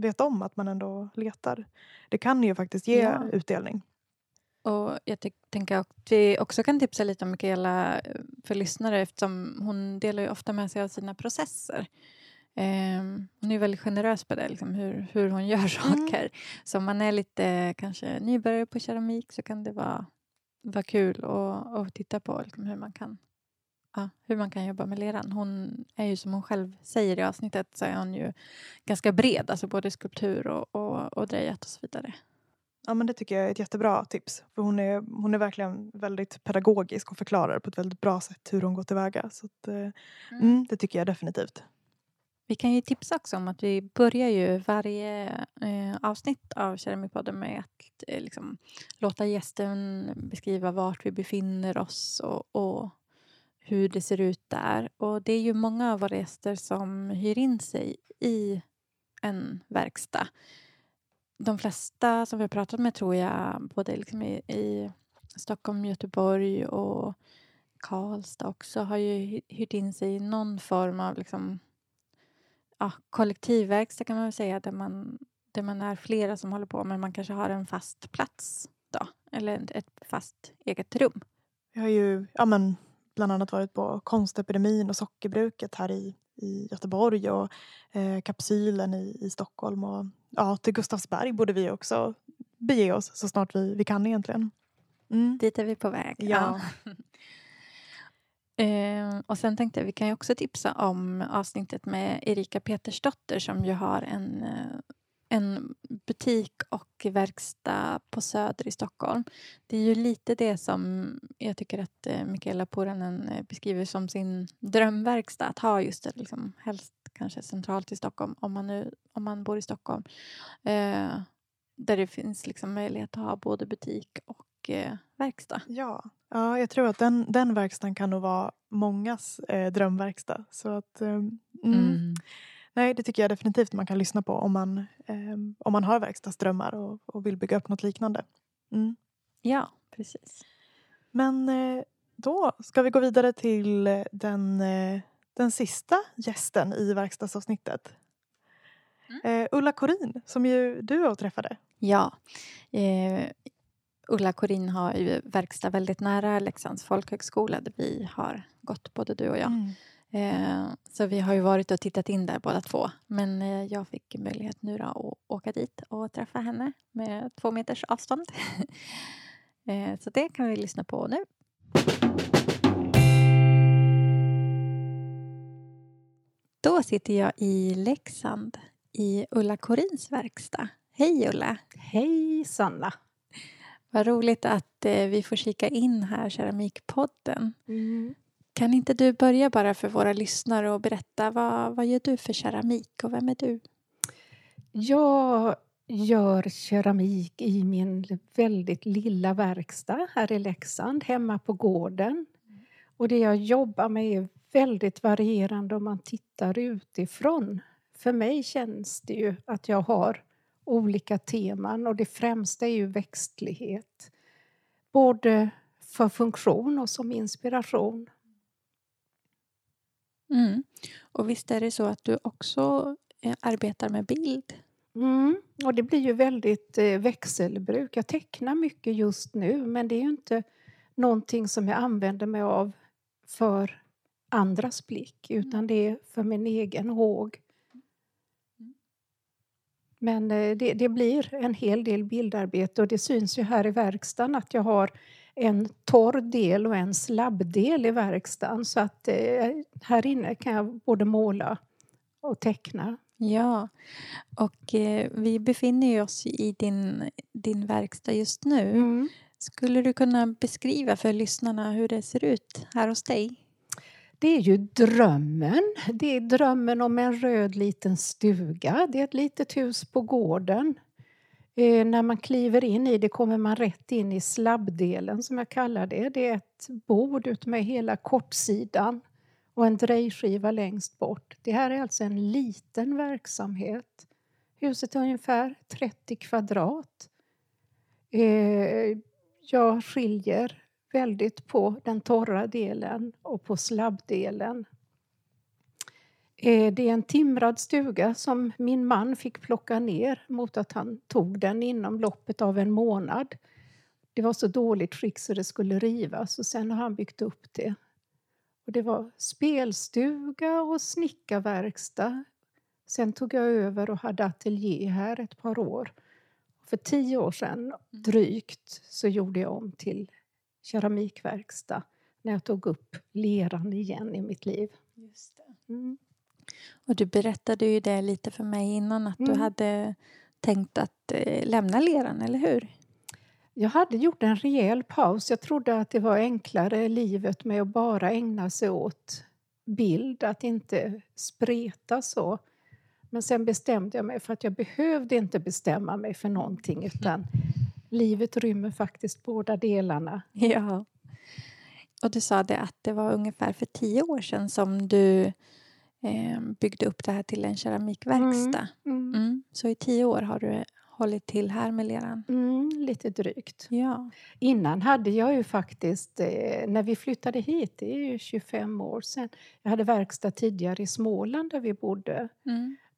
vet om att man ändå letar. Det kan ju faktiskt ge Ja. utdelning. Och jag tänker att vi också kan tipsa lite om Mikaela eh, för lyssnare eftersom hon delar ju ofta med sig av sina processer. Ehm, hon är väldigt generös på det, liksom, hur, hur hon gör *laughs* saker. Så om man är lite kanske nybörjare på keramik så kan det vara, vara kul att, titta på liksom, hur, man kan, ja, hur man kan jobba med leran. Hon är ju som hon själv säger i avsnittet så är hon ju ganska bred, alltså både skulptur och, och, och drejat och så vidare. Ja men det tycker jag är ett jättebra tips. För hon är, hon är verkligen väldigt pedagogisk och förklarar på ett väldigt bra sätt hur hon går tillväga. Så att, eh, mm, det tycker jag definitivt. Vi kan ju tipsa också om att vi börjar ju varje eh, avsnitt av Keramikpodden med att eh, liksom, låta gästen beskriva vart vi befinner oss och, och hur det ser ut där. Och det är ju många av våra gäster som hyr in sig i en verkstad. De flesta som vi har pratat med tror jag, både liksom i, i Stockholm, Göteborg och Karlstad också, har ju hyrt in sig i någon form av liksom, ja, kollektivverkstad kan man väl säga där man, där man är flera som håller på men man kanske har en fast plats då, eller ett- fast eget rum. Jag har ju ja, men, bland annat varit på Konstepidemin och Sockerbruket här i, i Göteborg och eh, Kapsylen i, i Stockholm. Och, ja, till Gustavsberg borde vi också bege oss så snart vi, vi kan egentligen. Mm. Dit är vi på väg. Ja. *laughs* Eh, och sen tänkte jag vi kan ju också tipsa om avsnittet med Erika Petersdotter som ju har en, eh, en butik och verkstad på Söder i Stockholm. Det är ju lite det som jag tycker att eh, Mikaela Puranen eh, beskriver som sin drömverkstad. Att ha just det, liksom, helst kanske centralt i Stockholm om man, nu, om man bor i Stockholm. Eh, där det finns liksom möjlighet att ha både butik och eh, verkstad. Ja ja, jag tror att den, den verkstaden kan nog vara mångas eh, drömverkstad. Så att, eh, mm. Mm. Nej, det tycker jag definitivt man kan lyssna på om man, eh, om man har verkstadsdrömmar och, och vill bygga upp något liknande. Mm. Ja, precis. Men eh, då ska vi gå vidare till den, eh, den sista gästen i verkstadsavsnittet. Eh, Ulla Korin, som ju du och träffade. Ja. Ulla Korin har ju verkstad väldigt nära Leksands folkhögskola där vi har gått, både du och jag. Mm. Eh, så vi har ju varit och tittat in där båda två. Men eh, jag fick möjlighet nu då att åka dit och träffa henne med två meters avstånd. *laughs* eh, så det kan vi lyssna på nu. Då sitter jag i Leksand i Ulla Korins verkstad. Hej Ulla! Hej Sanna! Vad roligt att eh, vi får kika in här, Keramikpodden. Mm. Kan inte du börja bara för våra lyssnare och berätta vad, vad gör du för keramik och vem är du? Jag gör keramik i min väldigt lilla verkstad här i Leksand, hemma på gården. Och det jag jobbar med är väldigt varierande om man tittar utifrån. För mig känns det ju att jag har olika teman och det främsta är ju växtlighet. Både för funktion och som inspiration. Mm. Och visst är det så att du också eh, arbetar med bild? Mm, och det blir ju väldigt eh, växelbruk. Jag tecknar mycket just nu men det är ju inte någonting som jag använder mig av för andras blick utan det är för min egen håg. Men eh, det, det blir en hel del bildarbete och det syns ju här i verkstaden att jag har en torr del och en slabbdel i verkstaden så att eh, här inne kan jag både måla och teckna. Ja, och eh, vi befinner oss i din, din verkstad just nu. Mm. Skulle du kunna beskriva för lyssnarna hur det ser ut här hos dig? Det är ju drömmen. Det är drömmen om en röd liten stuga. Det är ett litet hus på gården. Eh, när man kliver in i det kommer man rätt in i slabbdelen som jag kallar det. Det är ett bord utmed hela kortsidan och en drejskiva längst bort. Det här är alltså en liten verksamhet. Huset är ungefär 30 kvadrat. Eh, jag skiljer väldigt på den torra delen och på slabbdelen. Eh, Det är en timrad stuga som min man fick plocka ner mot att han tog den inom loppet av en månad. Det var så dåligt skick så det skulle rivas och sen har han byggt upp det. Och det var spelstuga och snickarverkstad. Sen tog jag över och hade ateljé här ett par år. För tio år sedan, drygt, så gjorde jag om till keramikverkstad när jag tog upp leran igen i mitt liv. Just det. Mm. Och du berättade ju det lite för mig innan att du Mm. hade tänkt att eh, lämna leran, eller hur? Jag hade gjort en rejäl paus. Jag trodde att det var enklare livet med att bara ägna sig åt bild, att inte spreta så. Men sen bestämde jag mig för att jag behövde inte bestämma mig för någonting utan livet rymmer faktiskt båda delarna. Ja. Och du sa det att det var ungefär för tio år sedan som du eh, byggde upp det här till en keramikverkstad. Mm. Mm. Så i tio år har du hållit till här med leran. Mm, lite drygt. Ja. Innan hade jag ju faktiskt, eh, när vi flyttade hit, det är ju 25 år sedan, jag hade verkstad tidigare i Småland där vi bodde.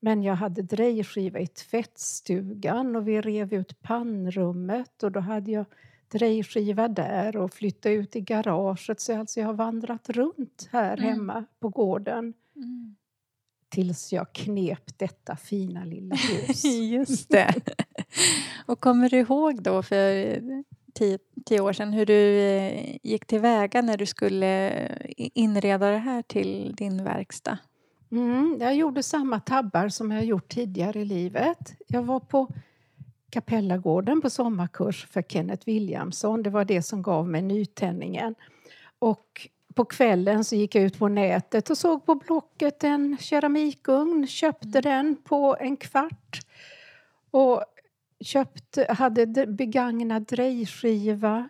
Men jag hade drejskiva i tvättstugan och vi rev ut pannrummet och då hade jag drejskiva där och flyttade ut i garaget. Så alltså jag har vandrat runt här Mm. hemma på gården Mm. tills jag knep detta fina lilla hus. *laughs* Just det. och kommer du ihåg då för tio, tio år sedan hur du eh, gick tillväga när du skulle inreda det här till din verkstad? Mm, jag gjorde samma tabbar som jag gjort tidigare i livet. Jag var på Kapellagården på sommarkurs för Kenneth Williamson. Det var det som gav mig nytändningen. Och på kvällen så gick jag ut på nätet och såg på Blocket en keramikugn, köpte mm. den på en kvart. Och köpte, hade begagnad drejskiva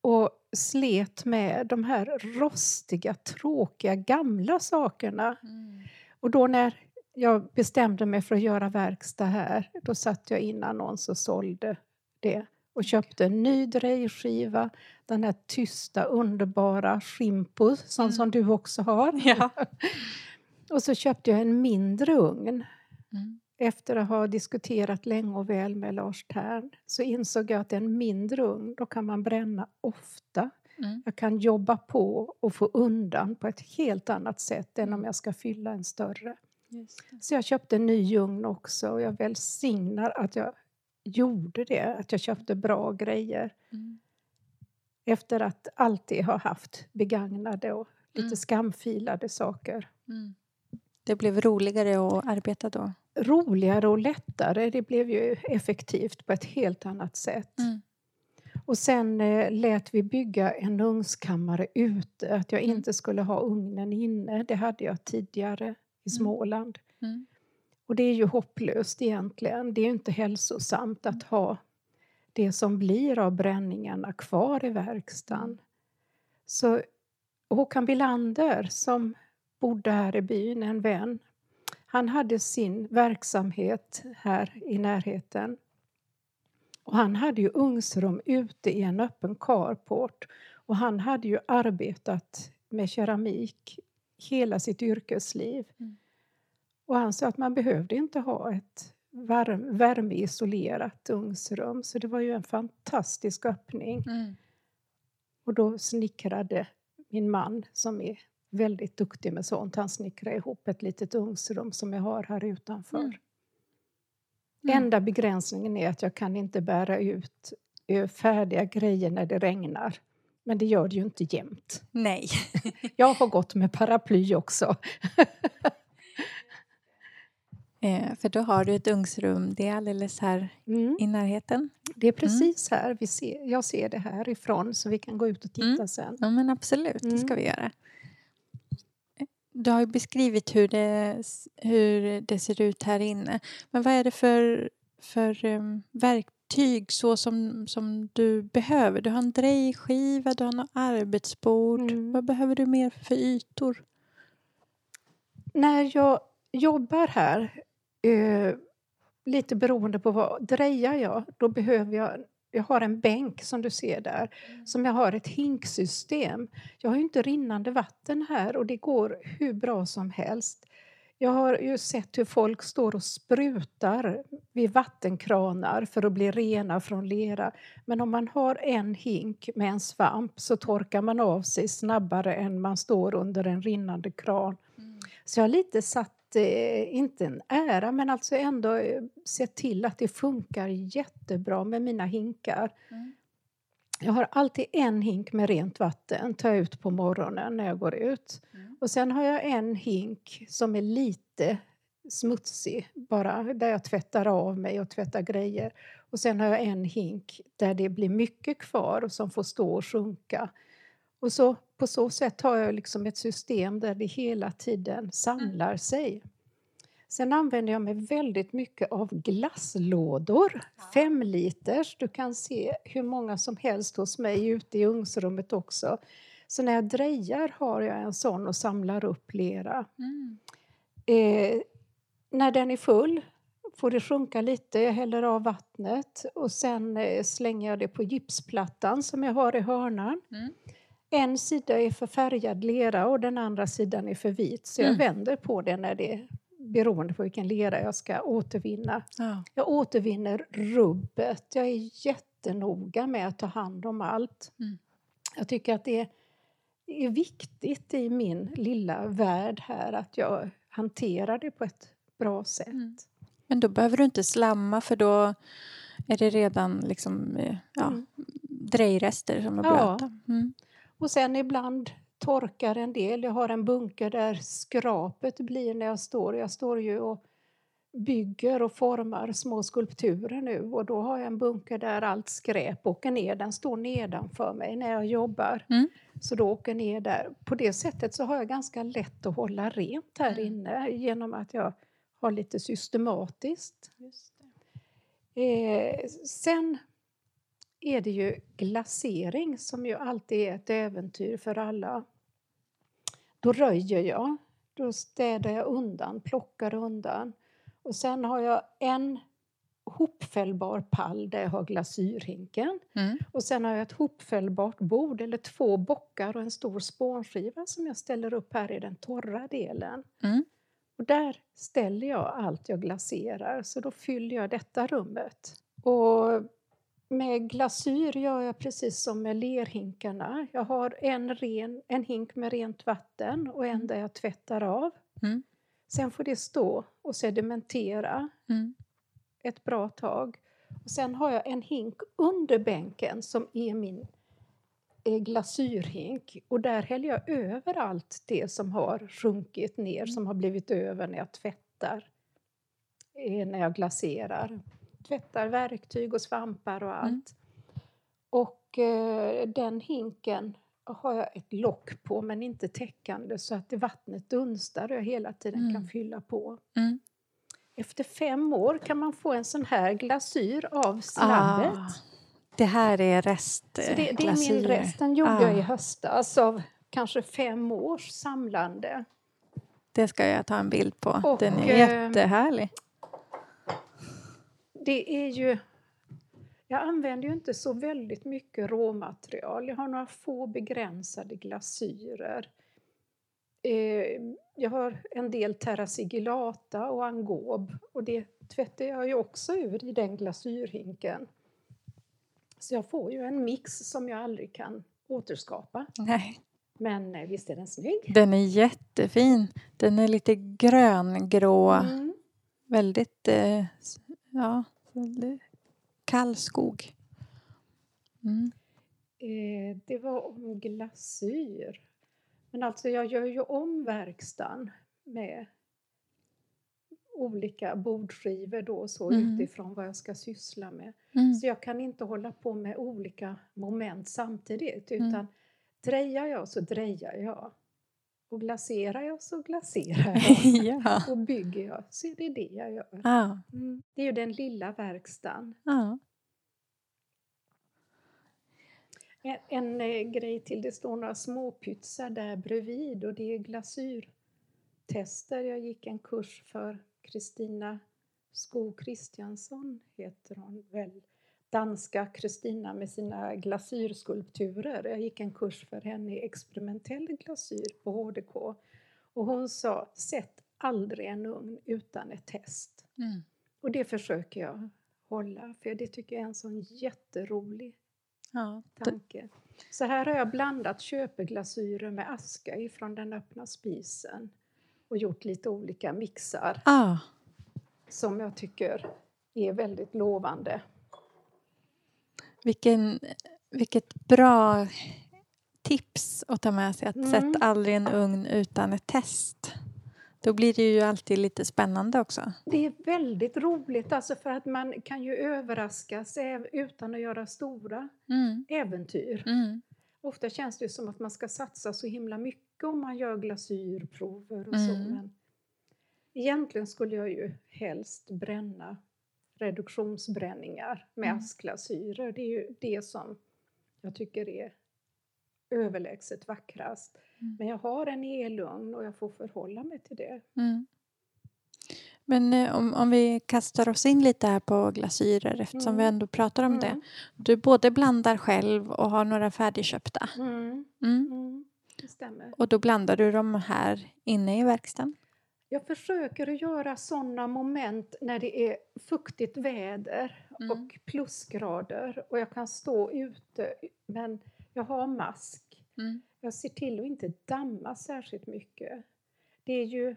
och slet med de här rostiga, tråkiga, gamla sakerna. Mm. Och då när jag bestämde mig för att göra verkstad här, då satte jag in annons och sålde det och köpte en ny drejskiva, den här tysta underbara Schimpo som, mm. som du också har. Ja. *laughs* och så köpte jag en mindre ugn. Mm. Efter att ha diskuterat länge och väl med Lars Tern så insåg jag att en mindre ugn, då kan man bränna ofta. Mm. Jag kan jobba på och få undan på ett helt annat sätt än om jag ska fylla en större. Så jag köpte en ny ugn också och jag välsignar att jag gjorde det, att jag köpte bra grejer. Mm. Efter att alltid ha haft begagnade och lite mm. skamfilade saker. Mm. Det blev roligare att arbeta då? Roligare och lättare. Det blev ju effektivt på ett helt annat sätt. Mm. Och sen eh, lät vi bygga en ugnskammare ute, att jag mm. inte skulle ha ugnen inne. Det hade jag tidigare i mm. Småland. Mm. Och det är ju hopplöst egentligen. Det är ju inte hälsosamt att ha det som blir av bränningarna kvar i verkstaden. Så Håkan Bilander som bodde här i byn, en vän, han hade sin verksamhet här i närheten. Och han hade ju ugnsrum ute i en öppen carport. Och han hade ju arbetat med keramik hela sitt yrkesliv. Mm. Och han sa att man behövde inte ha ett värme, värmeisolerat ugnsrum. Så det var ju en fantastisk öppning. Mm. Och då snickrade min man, som är väldigt duktig med sånt, han snickrade ihop ett litet ugnsrum som jag har här utanför. Mm. Mm. Enda begränsningen är att jag kan inte bära ut färdiga grejer när det regnar. Men det gör det ju inte jämt. Nej. *laughs* jag har gått med paraply också. *laughs* Eh, för då har du ett ugnsrum, det är alldeles här mm. i närheten. Det är precis mm. här, vi ser, jag ser det härifrån så vi kan gå ut och titta mm. sen. Ja men absolut, det ska mm. vi göra. Du har ju beskrivit hur det, hur det ser ut här inne. Men vad är det för, för um, verktyg så som, som du behöver? Du har en drejskiva, du har en arbetsbord. Mm. Vad behöver du mer för ytor? När jag jobbar här Eh, lite beroende på vad drejar jag, då behöver jag jag har en bänk som du ser där, mm. som jag har ett hinksystem. Jag har ju inte rinnande vatten här och det går hur bra som helst. Jag har ju sett hur folk står och sprutar vid vattenkranar för att bli rena från lera. Men om man har en hink med en svamp så torkar man av sig snabbare än man står under en rinnande kran. Mm. Så jag har lite satt eh, inte en ära, men alltså ändå eh, se till att det funkar jättebra med mina hinkar. Mm. Jag har alltid en hink med rent vatten, tar jag ut på morgonen när jag går ut. Mm. Och sen har jag en hink som är lite smutsig, bara där jag tvättar av mig och tvättar grejer. Och sen har jag en hink där det blir mycket kvar och som får stå och sjunka. Och så, på så sätt har jag liksom ett system där det hela tiden samlar mm. sig. Sen använder jag mig väldigt mycket av glasslådor, fem liters. Du kan se hur många som helst hos mig ute i ugnsrummet också. Så när jag drejar har jag en sån och samlar upp lera. Mm. Eh, när den är full får det sjunka lite, jag häller av vattnet och sen eh, slänger jag det på gipsplattan som jag har i hörnan. Mm. En sida är för färgad lera och den andra sidan är för vit så jag mm. vänder på det när det beroende på vilken lera jag ska återvinna. Ja. Jag återvinner rubbet. Jag är jättenoga med att ta hand om allt. Mm. Jag tycker att det är viktigt i min lilla värld här att jag hanterar det på ett bra sätt. Mm. Men då behöver du inte slamma för då är det redan liksom, eh, ja, Mm. drejrester som är Ja. blöta. Mm. Och sen ibland torkar en del. Jag har en bunker där skrapet blir när jag står. Jag står ju och bygger och formar små skulpturer nu och då har jag en bunker där allt skräp åker ner. Den står nedanför mig när jag jobbar. Mm. Så då åker ner där. På det sättet så har jag ganska lätt att hålla rent här Mm. inne genom att jag har lite systematiskt. Eh, sen är det ju glasering som ju alltid är ett äventyr för alla. Då röjer jag, då städar jag undan, plockar undan. Och sen har jag en hopfällbar pall där jag har glasyrhinken. Mm. Och sen har jag ett hopfällbart bord eller två bockar och en stor spånskiva som jag ställer upp här i den torra delen. Mm. Och där ställer jag allt jag glaserar, så då fyller jag detta rummet. Och med glasyr gör jag precis som med lerhinkarna. Jag har en, ren, en hink med rent vatten och en där jag tvättar av. Mm. Sen får det stå och sedimentera Mm. ett bra tag. Och sen har jag en hink under bänken som är min eh, glasyrhink. Och där häller jag över allt det som har sjunkit ner, som har blivit över när jag tvättar. Eh, när jag glaserar. Tvättar verktyg och svampar och allt. Och eh, den hinken har jag ett lock på men inte täckande så att det vattnet dunstar och jag hela tiden Mm. kan fylla på. Mm. Efter fem år kan man få en sån här glasyr av slabbet. Ah, det här är rest Så det, det är min rest. Den gjorde Ah. jag i höstas av kanske fem års samlande. Det ska jag ta en bild på. Och, Den är eh, jättehärlig. Det är ju... Jag använder ju inte så väldigt mycket råmaterial. Jag har några få begränsade glasyrer. Eh, jag har en del terrasigillata och angob och det tvättar jag ju också ur i den glasyrhinken. Så jag får ju en mix som jag aldrig kan återskapa. Nej, Men eh, visst är den snygg? den är jättefin. Den är lite gröngrå. Mm. Väldigt eh, ja, kall skog. Mm. Eh, det var om glasyr. Men alltså jag gör ju om verkstaden med olika bordskivor då så Mm. utifrån vad jag ska syssla med. Mm. Så jag kan inte hålla på med olika moment samtidigt Mm. utan drejar jag så drejar jag. Och glaserar jag så glaserar jag. *laughs* ja. Och bygger jag så är det det jag gör. Ja. Mm. Det är ju den lilla verkstaden. ja. En, en eh, grej till, det står några småpytsar där bredvid och det är glasyrtester. Jag gick en kurs för Kristina Sko Kristiansson, heter hon väl. Danska Kristina med sina glasyrskulpturer. Jag gick en kurs för henne i experimentell glasyr på HDK. Och hon sa, sätt aldrig en ugn utan ett test. Mm. Och det försöker jag hålla, för det tycker jag är en sån jätterolig ja. Tanke. Så här har jag blandat köpeglasyrer med aska ifrån den öppna spisen och gjort lite olika mixar ah. som jag tycker är väldigt lovande. Vilken, vilket bra tips att ta med sig. Att Mm. sätt aldrig en ugn utan ett test. Då blir det ju alltid lite spännande också. Det är väldigt roligt alltså för att man kan ju överraskas utan att göra stora Mm. äventyr. Mm. Ofta känns det som att man ska satsa så himla mycket om man gör glasyrprover och så. Mm. Men egentligen skulle jag ju helst bränna reduktionsbränningar med Mm. askglasyrer. Det är ju det som jag tycker är överlägset vackrast. Mm. Men jag har en elugn och jag får förhålla mig till det. Mm. Men eh, om, om vi kastar oss in lite här på glasyrer eftersom Mm. vi ändå pratar om det. Mm. Du både blandar själv och har några färdigköpta. Mm. Mm. Mm. Det stämmer. Och då blandar du dem här inne i verkstaden? Jag försöker att göra sådana moment när det är fuktigt väder Mm. och plusgrader och jag kan stå ute men jag har mask. Mm. Jag ser till att inte damma särskilt mycket. Det är ju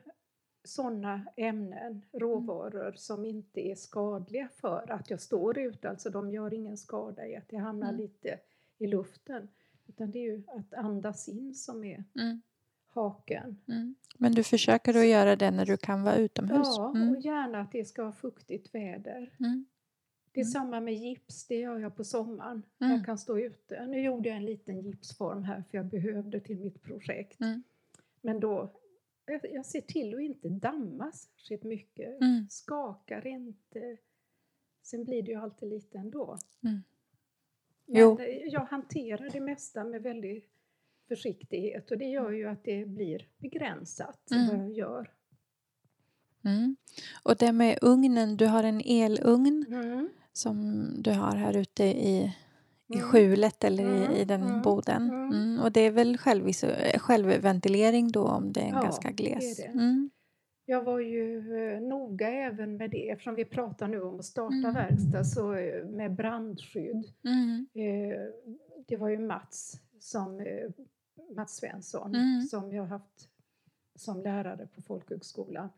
sådana ämnen, råvaror som inte är skadliga för att jag står ute. Alltså de gör ingen skada i att det hamnar Mm. lite i luften. Utan det är ju att andas in som är Mm. Haken. Mm. Men du försöker att göra det när du kan vara utomhus? Ja, Mm. och gärna att det ska vara fuktigt väder. Mm. Det är Mm. samma med gips, det gör jag på sommaren. Mm. Jag kan stå ute. Nu gjorde jag en liten gipsform här för jag behövde till mitt projekt. Mm. Men då, jag, ser till att inte damma särskilt mycket. Mm. Skakar inte. Sen blir det ju alltid lite ändå. Mm. Men Jo. jag hanterar det mesta med väldigt försiktighet och det gör ju att det blir begränsat Mm. vad jag gör. Mm. Och det med ugnen, du har en elugn Mm. som du har här ute i, i Mm. skjulet eller Mm, i, i den mm, boden. Och det är väl självis- självventilering då om det är en Ja, ganska det är gles? det. Jag var ju eh, noga även med det eftersom vi pratar nu om att starta Mm. verkstad så eh, med brandskydd. Eh, det var ju Mats, som, eh, Mats Svensson Mm. som jag haft som lärare på folkhögskolan.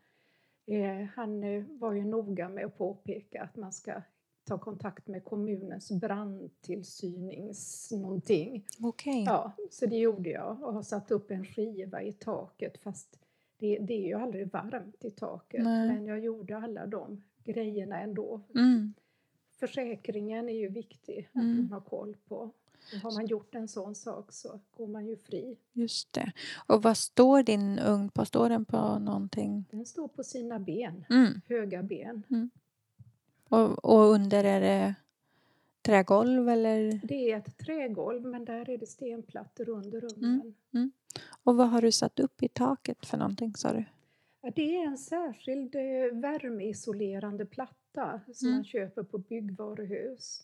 Eh, han eh, var ju noga med att påpeka att man ska ta kontakt med kommunens brandtillsynings någonting. Okej. Ja, så det gjorde jag och har satt upp en skiva i taket fast det, det är ju aldrig varmt i taket. Nej. Men jag gjorde alla de grejerna ändå. Mm. Försäkringen är ju viktig att Mm. man har koll på. Har man gjort en sån sak så går man ju fri. Just det. Och vad står din ugn på? Står den på någonting? Den står på sina ben, Mm. höga ben. Och, och under är det trägolv eller? Det är ett trägolv men där är det stenplattor under ugnen. Och vad har du satt upp i taket för någonting sa du? Det är en särskild eh, värmeisolerande platta som Mm. man köper på byggvaruhus.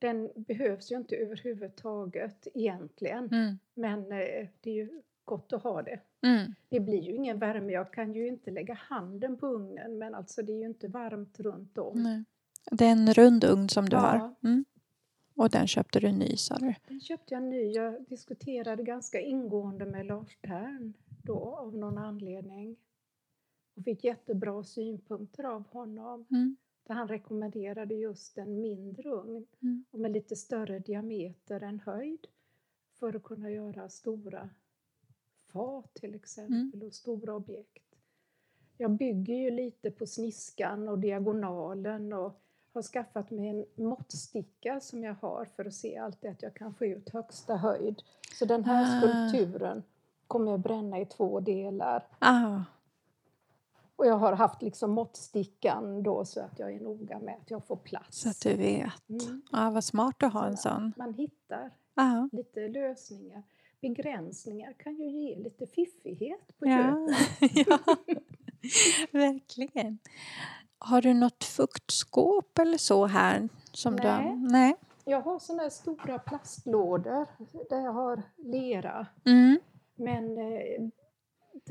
Den behövs ju inte överhuvudtaget egentligen, Mm. men eh, det är ju gott att ha det. Mm. Det blir ju ingen värme, jag kan ju inte lägga handen på ugnen men alltså det är ju inte varmt runt om. Nej. Det är en rund ugn som du Ja. har? Mm. Och den köpte du ny sa du? Den köpte jag ny, jag diskuterade ganska ingående med Lars Tern då av någon anledning. Och fick jättebra synpunkter av honom. Mm. Där han rekommenderade just en mindre ugn Mm. och med lite större diameter än höjd för att kunna göra stora fat till exempel och stora objekt. Jag bygger ju lite på sniskan och diagonalen och har skaffat mig en måttsticka som jag har för att se alltid att jag kan få ut högsta höjd. Så den här Ah. skulpturen kommer jag bränna i två delar. Ah. Och jag har haft liksom måttstickan då så att jag är noga med att jag får plats. Så att du vet. Mm. Ja, vad smart att ha en Så sån. Man hittar Ja. lite lösningar. Begränsningar kan ju ge lite fiffighet på Ja. köpet. *laughs* ja, verkligen. Har du något fuktskåp eller så här? Som Du Nej. har? Nej. Jag har såna här stora plastlådor där jag har lera. Mm. Men eh,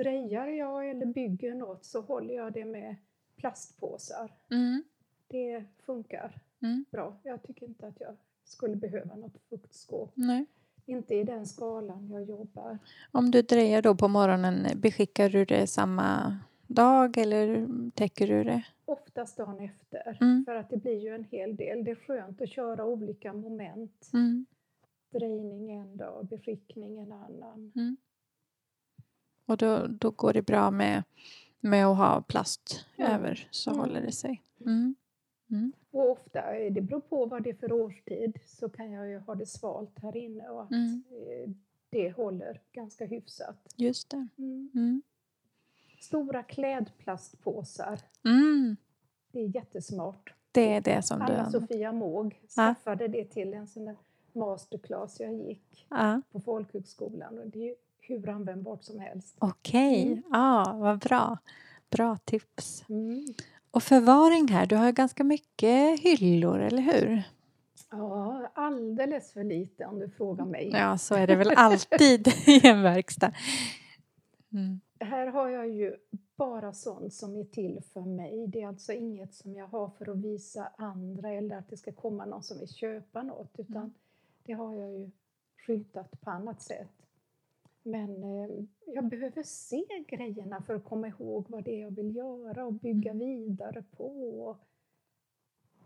drejar jag eller bygger något så håller jag det med plastpåsar. Mm. Det funkar Mm. bra. Jag tycker inte att jag skulle behöva något fuktskåp. Nej. Inte i den skalan jag jobbar. Om du drejar då på morgonen, beskickar du det samma dag eller täcker du det? Oftast dagen efter. Mm. För att det blir ju en hel del. Det är skönt att köra olika moment. Mm. Drejning en dag, beskickning en annan. Mm. Och då, då går det bra med, med att ha plast Ja. över så Mm. håller det sig. Mm. Mm. Och ofta, eh, det beror på vad det är för årstid, så kan jag ju ha det svalt här inne och att Mm. eh, det håller ganska hyfsat. Just det. Mm. Mm. Stora klädplastpåsar, Mm. det är jättesmart. Det är det som du Anna. Sofia Måg Ja. skaffade det till en sån där masterclass jag gick Ja. på folkhögskolan och det är hur användbart som helst. Okej, Mm. ja, vad bra. Bra tips. Mm. Och förvaring här, du har ju ganska mycket hyllor, eller hur? Ja, alldeles för lite om du frågar mig. Ja, så är det väl alltid *laughs* i en verkstad. Mm. Här har jag ju bara sånt som är till för mig. Det är alltså inget som jag har för att visa andra eller att det ska komma någon som vill köpa något. Utan Mm. det har jag ju skyltat på annat sätt. Men eh, jag behöver se grejerna för att komma ihåg vad det är jag vill göra och bygga vidare på och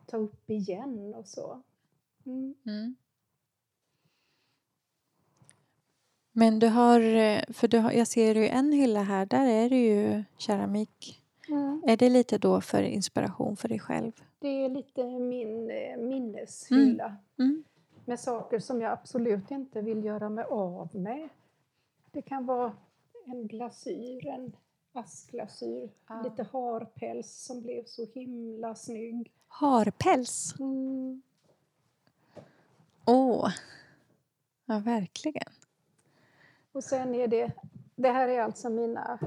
ta upp igen och så. Mm. Mm. Men du har, eh, för du har, jag ser ju en hylla här, där är det ju keramik. Mm. Är det lite då för inspiration för dig själv? Det är lite min eh, minneshylla Mm. med saker som jag absolut inte vill göra mig av med. Det kan vara en glasyr, en askglasyr, Ja. lite harpäls som blev så himla snygg. Harpäls? Mm. Åh! Ja, verkligen. Och sen är det, det här är alltså mina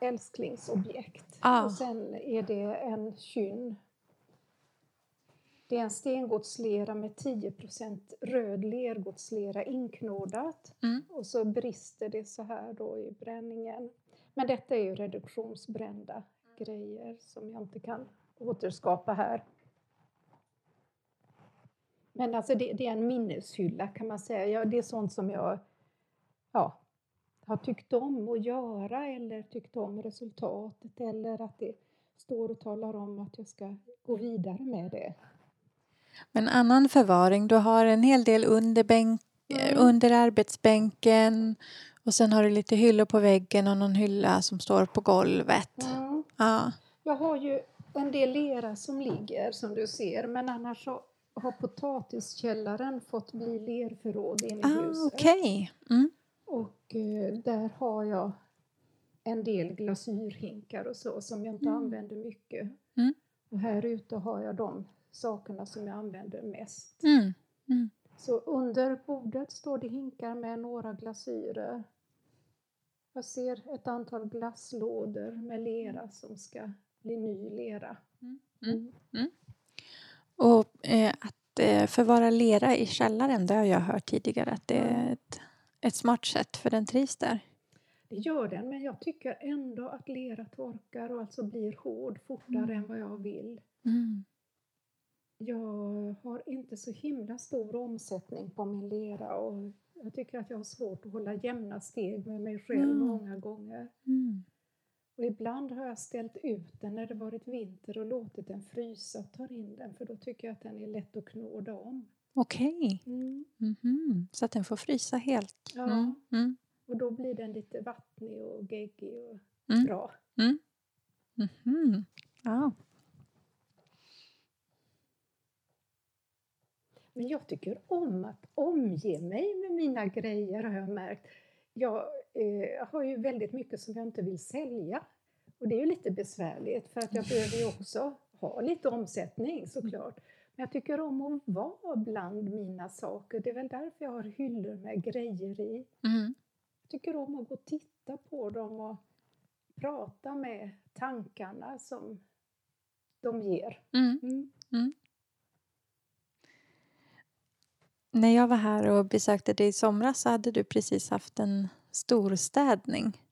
älsklingsobjekt. Ah. Och sen är det en kynn. Det är en stengodslera med 10% röd lergodslera inknådat. Mm. Och så brister det så här då i bränningen. Men detta är ju reduktionsbrända grejer som jag inte kan återskapa här. Men alltså det, det är en minneshylla kan man säga. Ja, det är sånt som jag ja, har tyckt om att göra eller tyckt om resultatet eller att det står och talar om att jag ska gå vidare med det. Men annan förvaring, du har en hel del under, bänk, Mm. under arbetsbänken och sen har du lite hyllor på väggen och någon hylla som står på golvet. Mm. Ja. Jag har ju en del lera som ligger som du ser men annars så har potatiskällaren fått bli lerförråd inne i Ah, huset. Okej. Mm. Och eh, där har jag en del glasyrhinkar och så som jag inte Mm. använder mycket. Mm. Och här ute har jag de sakerna som jag använder mest. Mm. Mm. Så under bordet står det hinkar med några glasyrer. Jag ser ett antal glasslådor med lera som ska bli ny lera. Mm. Och eh, att eh, förvara lera i källaren, det har jag hört tidigare att det är ett, ett smart sätt för den trivs där. Det gör den, men jag tycker ändå att lera torkar och alltså blir hård fortare Mm. än vad jag vill. Mm. Jag har inte så himla stor omsättning på min lera och jag tycker att jag har svårt att hålla jämna steg med mig själv Mm. många gånger. Mm. Och ibland har jag ställt ut den när det varit vinter och låtit den frysa och tar in den för då tycker jag att den är lätt att knåda om. Okej. Mm. Mhm. Så att den får frysa helt. Ja. Mm. Mm. Och då blir den lite vattnig och geggig och Mm. bra. Mhm. Ja. Men jag tycker om att omge mig med mina grejer har jag märkt. Jag eh, har ju väldigt mycket som jag inte vill sälja. Och det är ju lite besvärligt för att jag behöver ju också ha lite omsättning såklart. Men jag tycker om att vara bland mina saker. Det är väl därför jag har hyllor med grejer i. Mm. Jag tycker om att gå och titta på dem och prata med tankarna som de ger. Mm. Mm. När jag var här och besökte dig i somras så hade du precis haft en storstädning.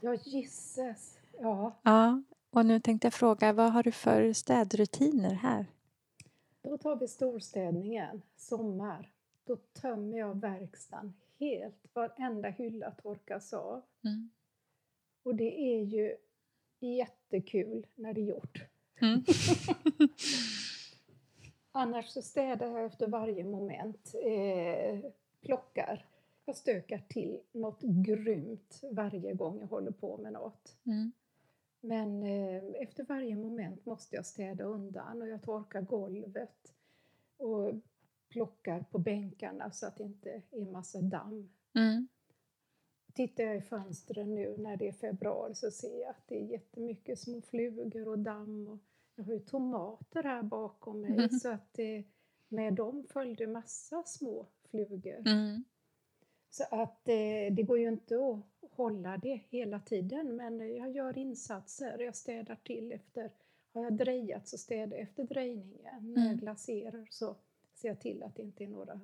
Ja, gisses. Ja, Ja. Och nu tänkte jag fråga, vad har du för städrutiner här? Då tar vi storstädningen, sommar. Då tömmer jag verkstaden helt. Varenda hylla torkas av. Mm. Och det är ju jättekul när det är gjort. Mm. *laughs* *laughs* Annars så städar jag efter varje moment. Eh, plockar. Jag stökar till något grymt varje gång jag håller på med något. Mm. Men eh, efter varje moment måste jag städa undan och jag torkar golvet och plockar på bänkarna så att det inte är massa damm. Mm. Tittar jag i fönstren nu när det är februari så ser jag att det är jättemycket små flugor och damm. Och jag har ju tomater här bakom mig Mhm. så att eh, med dem följde massa små flugor. Mm. Så att eh, det går ju inte att hålla det hela tiden men jag gör insatser. Jag städar till efter, har jag drejat så städar jag efter drejningen. När jag Mm. glaserar så ser jag till att det inte är några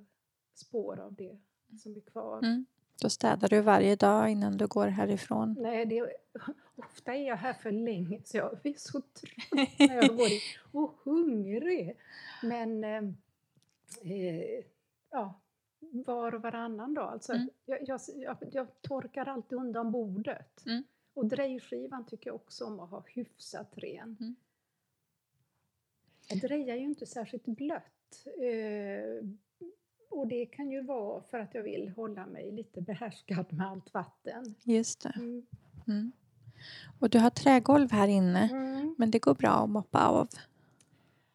spår av det som är kvar. Mm. Då städar du varje dag innan du går härifrån. Nej, det, ofta är jag här för länge så jag blir så trött när jag går in och hungrig. Men eh, eh, ja, var och varannan dag. Alltså, Mm. jag, jag, jag, jag torkar alltid undan bordet. Mm. Och drejskivan tycker jag också om att ha hyfsat ren. Mm. Jag drejar ju inte särskilt blött. Eh, och det kan ju vara för att jag vill hålla mig lite behärskad med allt vatten. Just det. Mm. Mm. Och du har trägolv här inne, Mm. men det går bra att moppa av.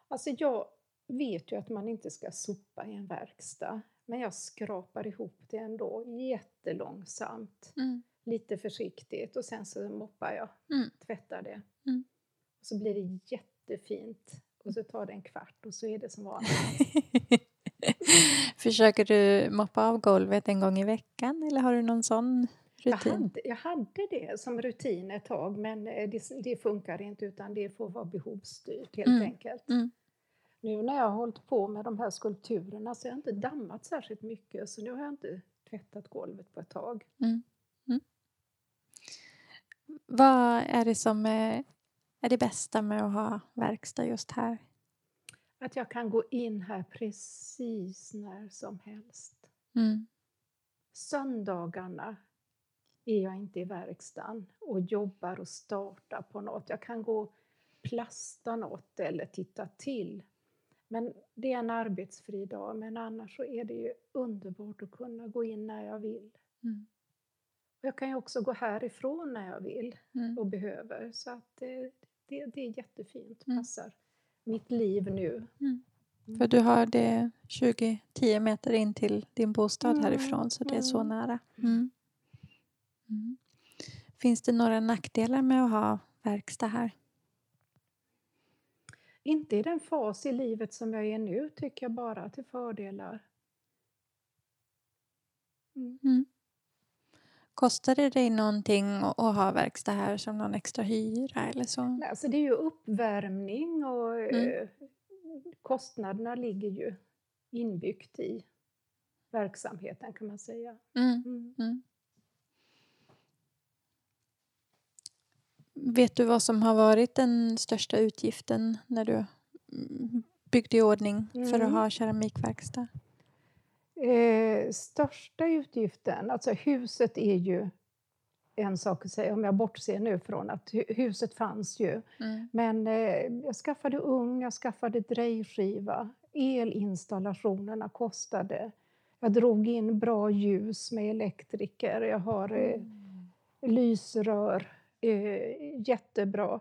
Alltså jag vet ju att man inte ska sopa i en verkstad. Men jag skrapar ihop det ändå jättelångsamt. Mm. Lite försiktigt och sen så moppar jag, Mm. tvättar det. Mm. Och så blir det jättefint. Och så tar det en kvart och så är det som vanligt. *laughs* *laughs* Försöker du moppa av golvet en gång i veckan eller har du någon sån Jag rutin? hade, jag hade det som rutin ett tag men eh, det, det funkar inte utan det får vara behovsstyrt helt Mm. enkelt. Mm. Nu när jag har hållit på med de här skulpturerna så har jag inte dammat särskilt mycket så nu har jag inte tvättat golvet på ett tag. Mm. Mm. Vad är det som är, är det bästa med att ha verkstad just här? Att jag kan gå in här precis när som helst. Mm. Söndagarna är jag inte i verkstaden och jobbar och startar på något. Jag kan gå och plasta något eller titta till. Men det är en arbetsfri dag, men annars så är det ju underbart att kunna gå in när jag vill. Mm. Jag kan ju också gå härifrån när jag vill Mm. och behöver. Så att det, det, det är jättefint, Mm. passar mitt liv nu. Mm. För du har det 20-10 meter in till din bostad Mm, härifrån så det är så mm. nära. Mm. Mm. Finns det några nackdelar med att ha verkstad här? Inte i den fas i livet som jag är nu tycker jag bara till fördelar. Kostar det dig någonting att ha verkstad här som någon extra hyra eller så? Nej, Alltså det är ju uppvärmning och Mm. eh, kostnaderna ligger ju inbyggt i verksamheten kan man säga. Mm. Mm. Mm. Vet du vad som har varit den största utgiften när du mm, byggde i ordning för att Mm. ha keramikverkstad? Eh, största utgiften, alltså huset är ju en sak att säga, om jag bortser nu från att hu- huset fanns ju. Mm. Men eh, jag skaffade ugn, jag skaffade drejskiva. Elinstallationerna kostade. Jag drog in bra ljus med elektriker. Jag har eh, lysrör. Eh, jättebra.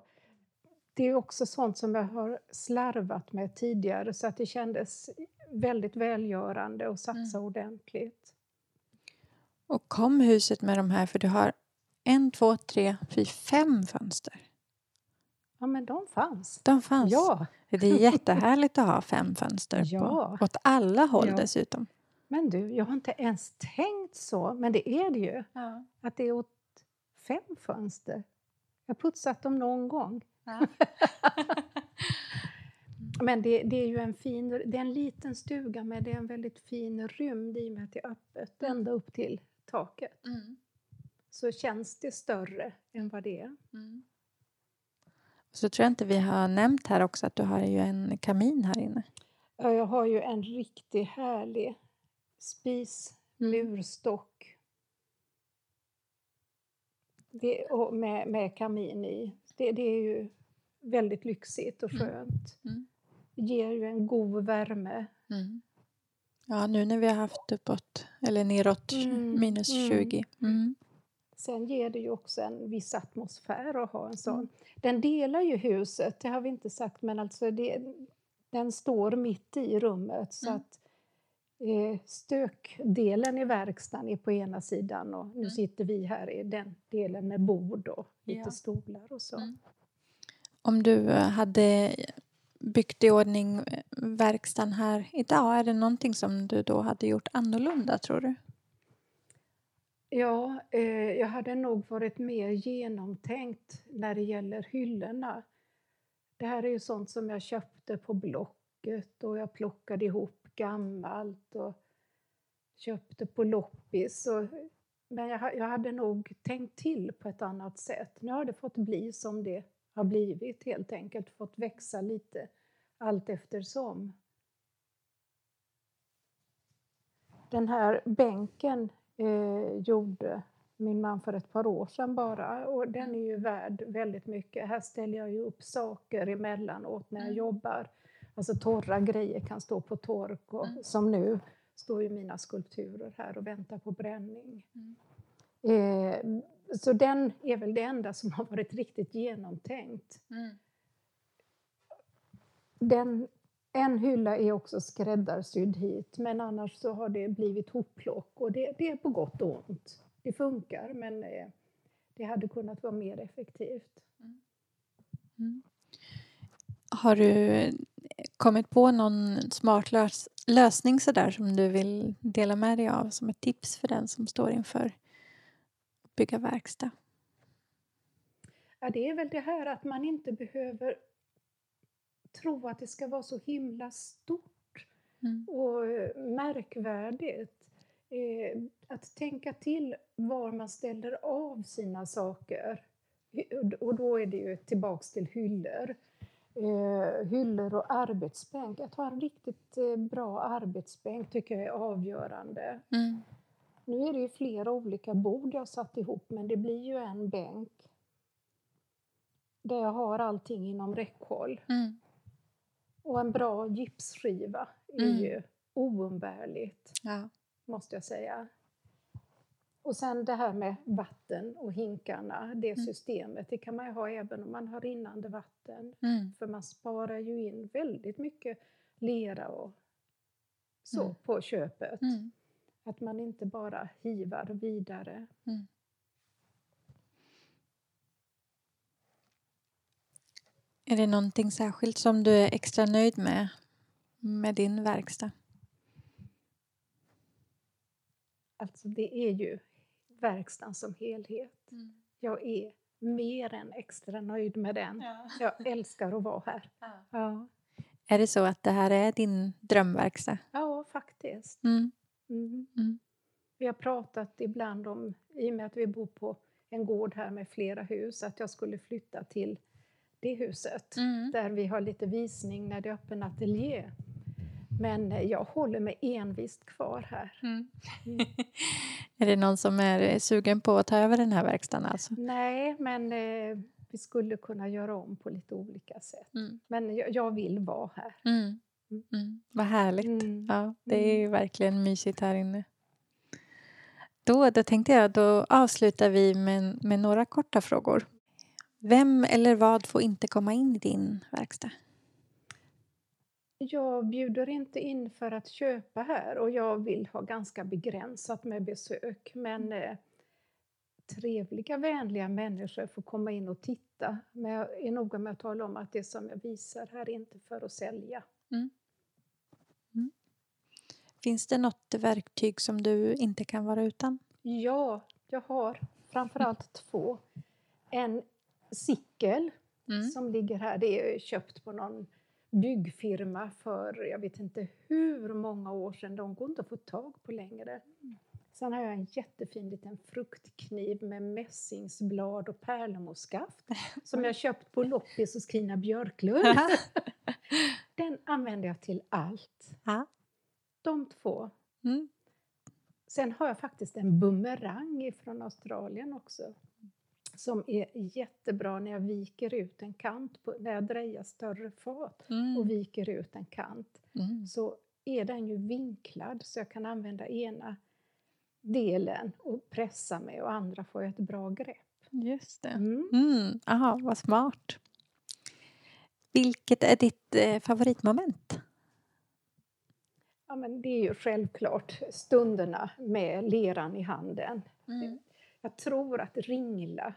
Det är också sånt som jag har slarvat med tidigare så att det kändes väldigt välgörande att satsa Mm. ordentligt. Och kom huset med de här, för du har en, två, tre, fyra, fem fönster. Ja, men de fanns. De fanns. Ja, Det är jättehärligt att ha fem fönster Ja. på, åt alla håll Ja. dessutom. men du, jag har inte ens tänkt så, men det är det ju. Ja. Att det är åt fem fönster. Jag har putsat dem någon gång. *laughs* Men det, det är ju en fin, det är en liten stuga men det är en väldigt fin rymd i och med att det är öppet Mm. ända upp till taket. Mm. Så känns det större än vad det är. Mm. Så tror jag inte vi har nämnt här också att du har ju en kamin här inne. Ja, Jag har ju en riktigt härlig spis, Mm. murstock. Det, och med, med kamin i. Det, det är ju väldigt lyxigt och Mm. skönt. Mm. Ger ju en god värme. Mm. Ja, nu när vi har haft uppåt, eller neråt Mm, minus mm. 20. Mm. Sen ger det ju också en viss atmosfär att ha en sån. Mm. Den delar ju huset, det har vi inte sagt, men alltså det, den står mitt i rummet. Så Mm. att eh, stökdelen i verkstaden är på ena sidan och nu Mm. sitter vi här i den delen med bord och lite Ja. stolar och så. Mm. Om du eh, hade byggt i ordning eh, verkstaden här idag, är det någonting som du då hade gjort annorlunda tror du? Ja, eh, jag hade nog varit mer genomtänkt när det gäller hyllorna. Det här är ju sånt som jag köpte på Blocket och jag plockade ihop gammalt och köpte på loppis. Och, men jag, jag hade nog tänkt till på ett annat sätt. Nu har det fått bli som det har blivit helt enkelt, fått växa lite allt eftersom. Den här bänken eh, gjorde min man för ett par år sedan bara och den är ju värd väldigt mycket. Här ställer jag ju upp saker emellanåt när jag Mm. jobbar. Alltså torra grejer kan stå på tork och Mm. som nu står ju mina skulpturer här och väntar på bränning. Mm. Eh, så den är väl det enda som har varit riktigt genomtänkt. Mm. Den, en hylla är också skräddarsydd hit men annars så har det blivit hopplock och det, det är på gott och ont. Det funkar men eh, det hade kunnat vara mer effektivt. Mm. Har du kommit på någon smart lös lösning sådär som du vill dela med dig av som ett tips för den som står inför bygga verkstad? Ja, det är väl det här att man inte behöver tro att det ska vara så himla stort Mm. och eh, märkvärdigt. Eh, att tänka till var man ställer av sina saker. Och då är det ju tillbaks till hyllor. Eh, hyllor och arbetsbänk. Att ha en riktigt eh, bra arbetsbänk tycker jag är avgörande. Mm. Nu är det ju flera olika bord jag satt ihop men det blir ju en bänk där jag har allting inom räckhåll. Mm. Och en bra gipsskiva är Mm. ju oumbärligt, Ja. måste jag säga. Och sen det här med vatten och hinkarna, det Mm. systemet, det kan man ju ha även om man har rinnande vatten. Mm. För man sparar ju in väldigt mycket lera och så Mm. på köpet. Mm. Att man inte bara hivar vidare. Mm. Är det någonting särskilt som du är extra nöjd med med din verkstad? Alltså det är ju verkstaden som helhet. Jag är mer än extra nöjd med den. Jag älskar att vara här. Ja, Är det så att det här är din drömverkstad? ja faktiskt. Mm. Mm. Mm. Vi har pratat ibland om, i och med att vi bor på en gård här med flera hus, att jag skulle flytta till det huset. Mm. Där vi har lite visning när det är öppen ateljé. Men jag håller mig envist kvar här. Mm. Mm. *laughs* är det någon som är sugen på att ta över den här verkstaden alltså? Nej, men eh, vi skulle kunna göra om på lite olika sätt. Mm. Men jag, jag vill vara här. Mm. Mm. Mm. Vad härligt. Mm. Ja, det är ju verkligen mysigt här inne. Då, då tänkte jag, då avslutar vi med, med några korta frågor. Vem eller vad får inte komma in i din verkstad? Jag bjuder inte in för att köpa här och jag vill ha ganska begränsat med besök. Men eh, trevliga, vänliga människor får komma in och titta. Men jag är noga med att tala om att det som jag visar här är inte för att sälja. Finns det något verktyg som du inte kan vara utan? Ja, jag har framförallt två. En cykel Mm. som ligger här. Det är köpt på någon byggfirma för jag vet inte hur många år sedan. De går inte att få tag på längre. Sen har jag en jättefin liten fruktkniv med mässingsblad och pärlemorskaft *laughs* som jag köpt på loppis hos Kina Björklund. *laughs* Den använder jag till allt. De två. Mm. Sen har jag faktiskt en bumerang från Australien också. Som är jättebra när jag viker ut en kant, på, när jag drejar större fat Mm. och viker ut en kant. Mm. Så är den ju vinklad så jag kan använda ena delen och pressa med och andra får jag ett bra grepp. Just det. Mm. Mm. Aha, vad smart. Vilket är ditt eh, favoritmoment? Ja, men det är ju självklart stunderna med leran i handen. Jag tror att ringla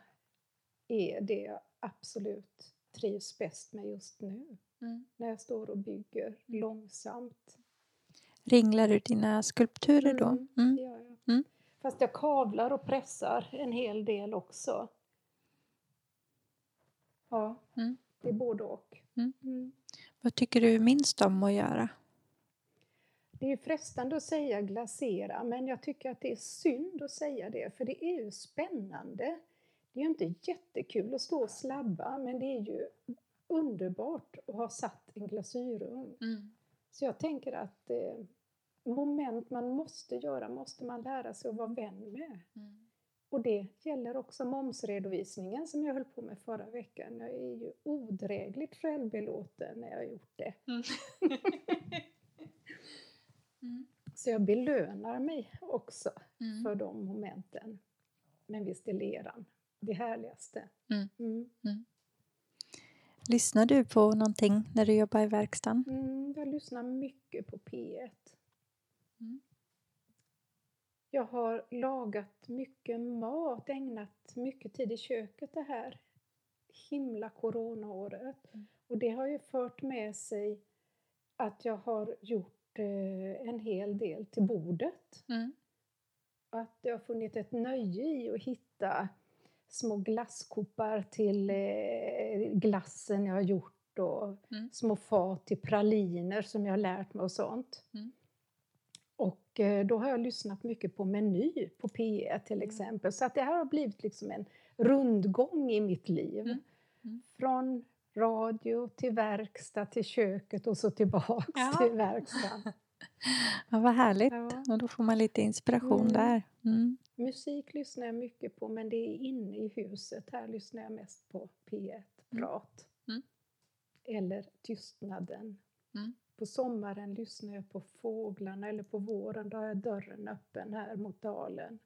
är det jag absolut trivs bäst med just nu. Mm. När jag står och bygger långsamt. Ringlar du dina skulpturer då? Mm, Mm. Det gör jag. Mm. Fast jag kavlar och pressar en hel del också. Ja, Mm. det är både och. Mm. Mm. Vad tycker du minst om att göra? Det är frestande att säga glasera, men jag tycker att det är synd att säga det, för det är ju spännande. Det är ju inte jättekul att stå och slabba, men det är ju underbart att ha satt en glasyrugn. Så jag tänker att eh, moment man måste göra måste man lära sig att vara vän med. Och det gäller också momsredovisningen som jag höll på med förra veckan. Jag är ju odrägligt självbelåten när jag har gjort det. Mm. *laughs* Så jag belönar mig också Mm. för de momenten. Men visst är leran det härligaste. Mm. Mm. Lyssnar du på någonting när du jobbar i verkstaden? Mm, jag lyssnar mycket på P1. Mm. Jag har lagat mycket mat, ägnat mycket tid i köket det här himla coronaåret. Mm. Och det har ju fört med sig att jag har gjort eh, en hel del till bordet. Mm. Att jag har funnit ett nöje i att hitta små glasskoppar till eh, glassen jag har gjort och Mm. små fat till praliner som jag har lärt mig och sånt. Mm. Och eh, då har jag lyssnat mycket på Meny på P1 till Mm. exempel. Så att det här har blivit liksom en rundgång i mitt liv. Mm. Mm. Från radio till verkstad till köket och så tillbaks Ja. till verkstaden. *laughs* Ja, vad härligt. Ja. Och då får man lite inspiration Mm. där. Mm. Musik lyssnar jag mycket på men det är inne i huset. Här lyssnar jag mest på P1, prat. Mm. Eller tystnaden. Mm. På sommaren lyssnar jag på fåglarna eller på våren då har jag dörren öppen här mot dalen.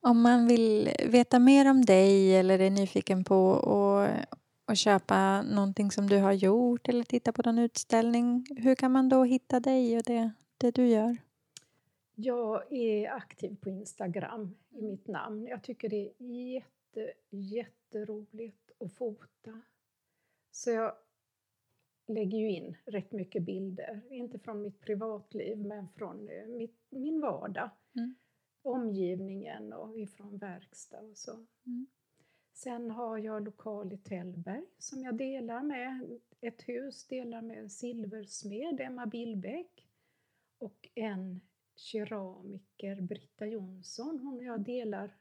Om man vill veta mer om dig eller är nyfiken på att att köpa någonting som du har gjort eller titta på någon utställning, hur kan man då hitta dig och det, det du gör? Jag är aktiv på Instagram i mitt namn. Jag tycker det är jätte, jätteroligt att fota. Så jag lägger ju in rätt mycket bilder. Inte från mitt privatliv men från eh, mitt, min vardag. Mm. Omgivningen och ifrån verkstad och så. Mm. Sen har jag lokal i Tällberg som jag delar med. Ett hus delar med en silversmed, Emma Billbäck. Och en keramiker, Britta Jonsson. Hon och jag delar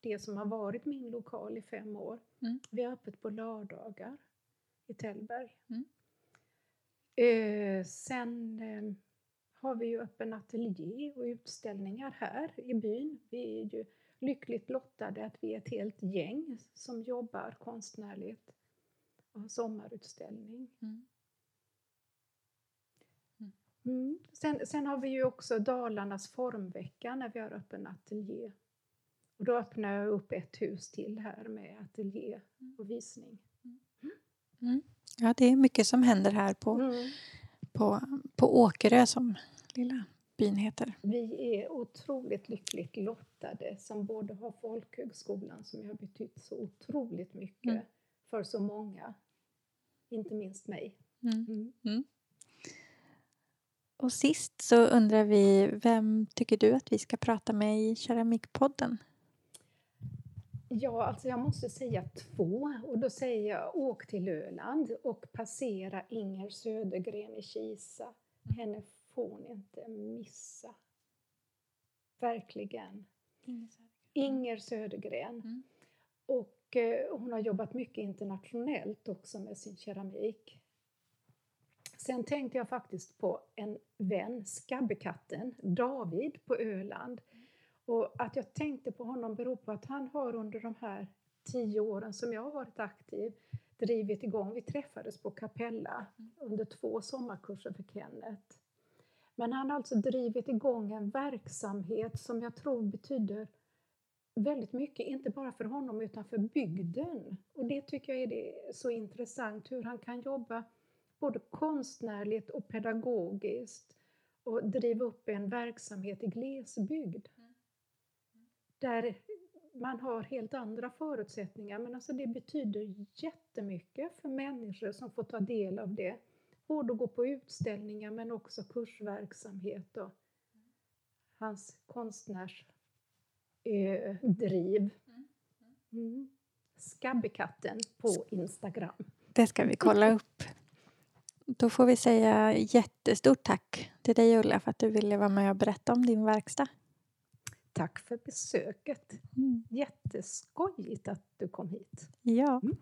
det som har varit min lokal i fem år. Mm. Vi har öppet på lördagar i Tällberg. Mm. Eh, sen eh, har vi ju öppen ateljé och utställningar här i byn. Vi är ju lyckligt lottade att vi är ett helt gäng som jobbar konstnärligt och har sommarutställning. Mm. Mm. Sen, sen har vi ju också Dalarnas formvecka när vi har öppen ateljé. Och då öppnar jag upp ett hus till här med ateljé och visning. Ja, det är mycket som händer här på, Mm. på, på Åkerö som lilla byn heter. Vi är otroligt lyckligt lottade som både har folkhögskolan som har betytt så otroligt mycket Mm. för så många. Inte minst mig. Mm. Mm. Och sist så undrar vi, vem tycker du att vi ska prata med i Keramikpodden? Ja, alltså jag måste säga två. Och då säger jag åk till Öland och passera Inger Södergren i Kisa. Henne får ni inte missa. Verkligen. Inger Södergren. Mm. Och eh, hon har jobbat mycket internationellt också med sin keramik. Sen tänkte jag faktiskt på en vän, skabbekatten, David på Öland. Och att jag tänkte på honom beror på att han har under de här tio åren som jag har varit aktiv drivit igång, vi träffades på Capella under två sommarkurser för Kenneth. Men han har alltså drivit igång en verksamhet som jag tror betyder väldigt mycket, inte bara för honom utan för bygden. Och det tycker jag är det så intressant, hur han kan jobba både konstnärligt och pedagogiskt och driva upp en verksamhet i glesbygd. Där man har helt andra förutsättningar, men alltså det betyder jättemycket för människor som får ta del av det. Både att gå på utställningar men också kursverksamhet och hans konstnärsdriv. Eh, driv. mm. Skabbekatten på Instagram. Det ska vi kolla upp. Då får vi säga jättestort tack till dig Ulla för att du ville vara med och berätta om din verkstad. Tack för besöket. Mm. Jätteskojigt att du kom hit. Ja, 嗯 Mm.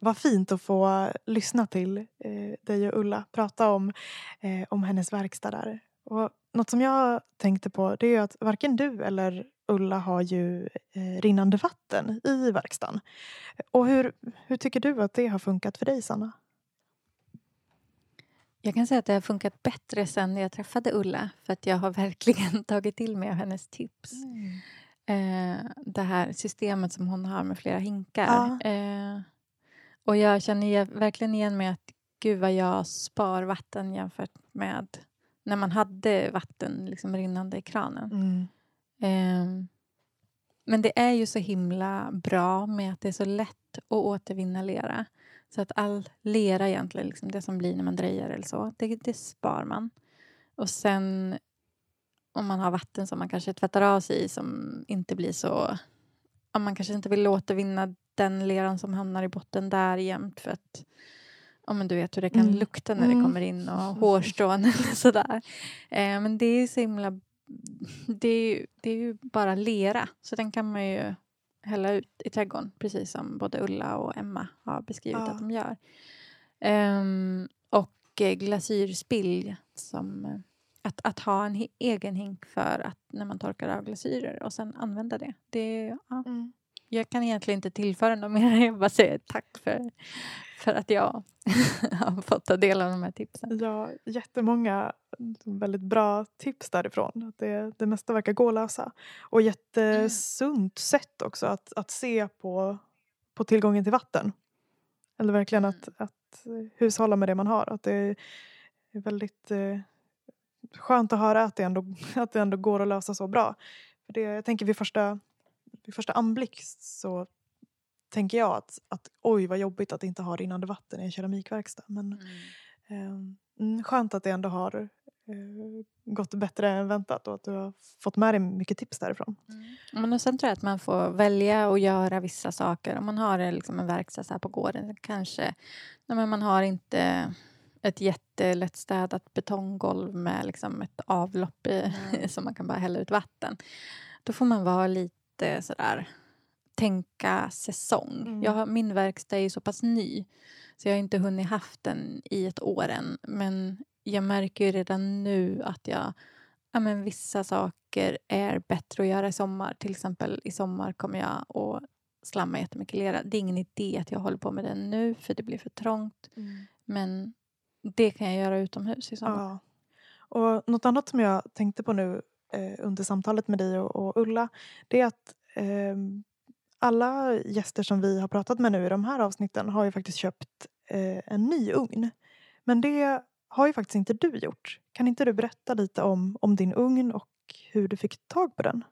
Vad fint att få lyssna till eh, dig och Ulla prata om, eh, om hennes verkstad där. Och något som jag tänkte på det är att varken du eller Ulla har ju eh, rinnande vatten i verkstaden. Och hur, hur tycker du att det har funkat för dig, Sanna? Jag kan säga att det har funkat bättre sen jag träffade Ulla för att jag har *laughs* verkligen tagit till mig av hennes tips. Mm. Eh, det här systemet som hon har med flera hinkar. Ja. Eh, och jag känner verkligen igen mig att gud vad jag spar vatten jämfört med när man hade vatten liksom rinnande i kranen. Mm. Eh, men det är ju så himla bra med att det är så lätt att återvinna lera. Så att all lera egentligen, liksom det som blir när man drejar eller så, det, det spar man. Och sen om man har vatten som man kanske tvättar av sig i som inte blir så... Om man kanske inte vill återvinna den leran som hamnar i botten där jämt för att Ja, men du vet hur det kan mm. lukta när det mm. kommer in och hårstrån eller *laughs* sådär. Eh, men det är så himla... Det är, det är ju bara lera, så den kan man ju hälla ut i trädgården precis som både Ulla och Emma har beskrivit ja. att de gör. Um, och glasyrspill som att, att ha en egen hink för att när man torkar av glasyrer och sen använda det. det ja. Mm. Jag kan egentligen inte tillföra något mer. Jag bara säger tack för, för att jag *laughs* har fått ta del av de här tipsen. Ja, jättemånga väldigt bra tips därifrån. Det, det mesta verkar gå att lösa. Och jättesunt mm. sätt också att, att se på, på tillgången till vatten. Eller verkligen mm. att, att hushålla med det man har. Att det är väldigt eh, skönt att höra att det, ändå, *laughs* att det ändå går att lösa så bra. För det, jag tänker vid första, vid första anblick så tänker jag att, att oj vad jobbigt att inte ha rinnande vatten i en keramikverkstad. Men mm. eh, skönt att det ändå har eh, gått bättre än väntat och att du har fått med dig mycket tips därifrån. Mm. Men och sen tror jag att man får välja att göra vissa saker. Om man har liksom en verkstad så här på gården kanske nej, men man har inte ett jättelättstädat betonggolv med liksom ett avlopp i, mm. *laughs* som man kan bara hälla ut vatten. Då får man vara lite sådär tänka säsong. Mm. Jag har, min verkstad är så pass ny så jag har inte hunnit haft den i ett år än. Men jag märker ju redan nu att jag, ja, men vissa saker är bättre att göra i sommar. Till exempel i sommar kommer jag att slamma jättemycket lera. Det är ingen idé att jag håller på med det nu för det blir för trångt. Mm. Men det kan jag göra utomhus i sommar. Ja. Och något annat som jag tänkte på nu eh, under samtalet med dig och, och Ulla det är att eh, alla gäster som vi har pratat med nu i de här avsnitten har ju faktiskt köpt eh, en ny ugn. Men det har ju faktiskt inte du gjort. Kan inte du berätta lite om, om din ugn och hur du fick tag på den?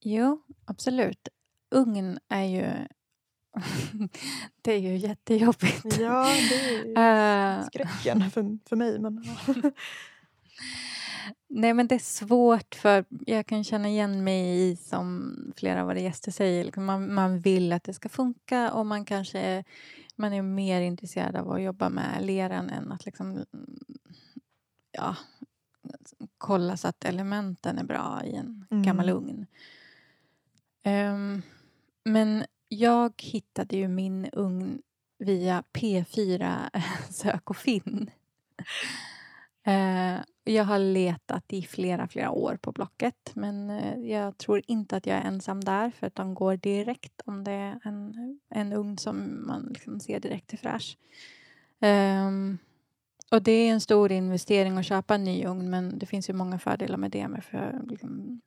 Jo, absolut. Ugn är ju *laughs* det är ju jättejobbigt. Ja, det är uh, *laughs* skräcken för, för mig. Men, *laughs* Nej, men det är svårt för jag kan känna igen mig i som flera av våra gäster säger. Liksom man, man vill att det ska funka och man kanske är, man är mer intresserad av att jobba med leran än att liksom, ja, kolla så att elementen är bra i en mm. gammal ugn. Um, men jag hittade ju min ugn via P4 *laughs* Sök och finn. Eh, jag har letat i flera, flera år på Blocket men eh, jag tror inte att jag är ensam där för att de går direkt om det är en, en ugn som man liksom ser direkt är fräsch. Um, och det är en stor investering att köpa en ny ugn men det finns ju många fördelar med det med för liksom,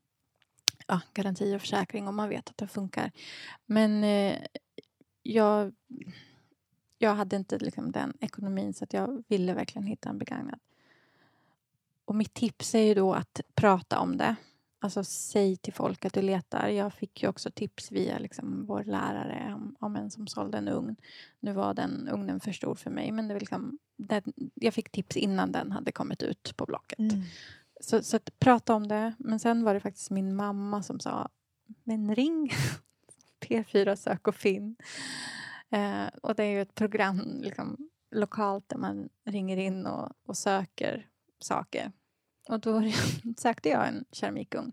ja, garanti och försäkring om man vet att det funkar. Men eh, jag, jag hade inte liksom den ekonomin så att jag ville verkligen hitta en begagnad. Och mitt tips är ju då att prata om det. Alltså säg till folk att du letar. Jag fick ju också tips via liksom vår lärare om, om en som sålde en ugn. Nu var den ugnen för stor för mig men det var liksom, det, jag fick tips innan den hade kommit ut på Blocket. Mm. Så, så att prata om det. Men sen var det faktiskt min mamma som sa Men ring *laughs* P4 Sök och finn. Eh, och det är ju ett program liksom, lokalt där man ringer in och, och söker saker. Och då *laughs* sökte jag en keramikugn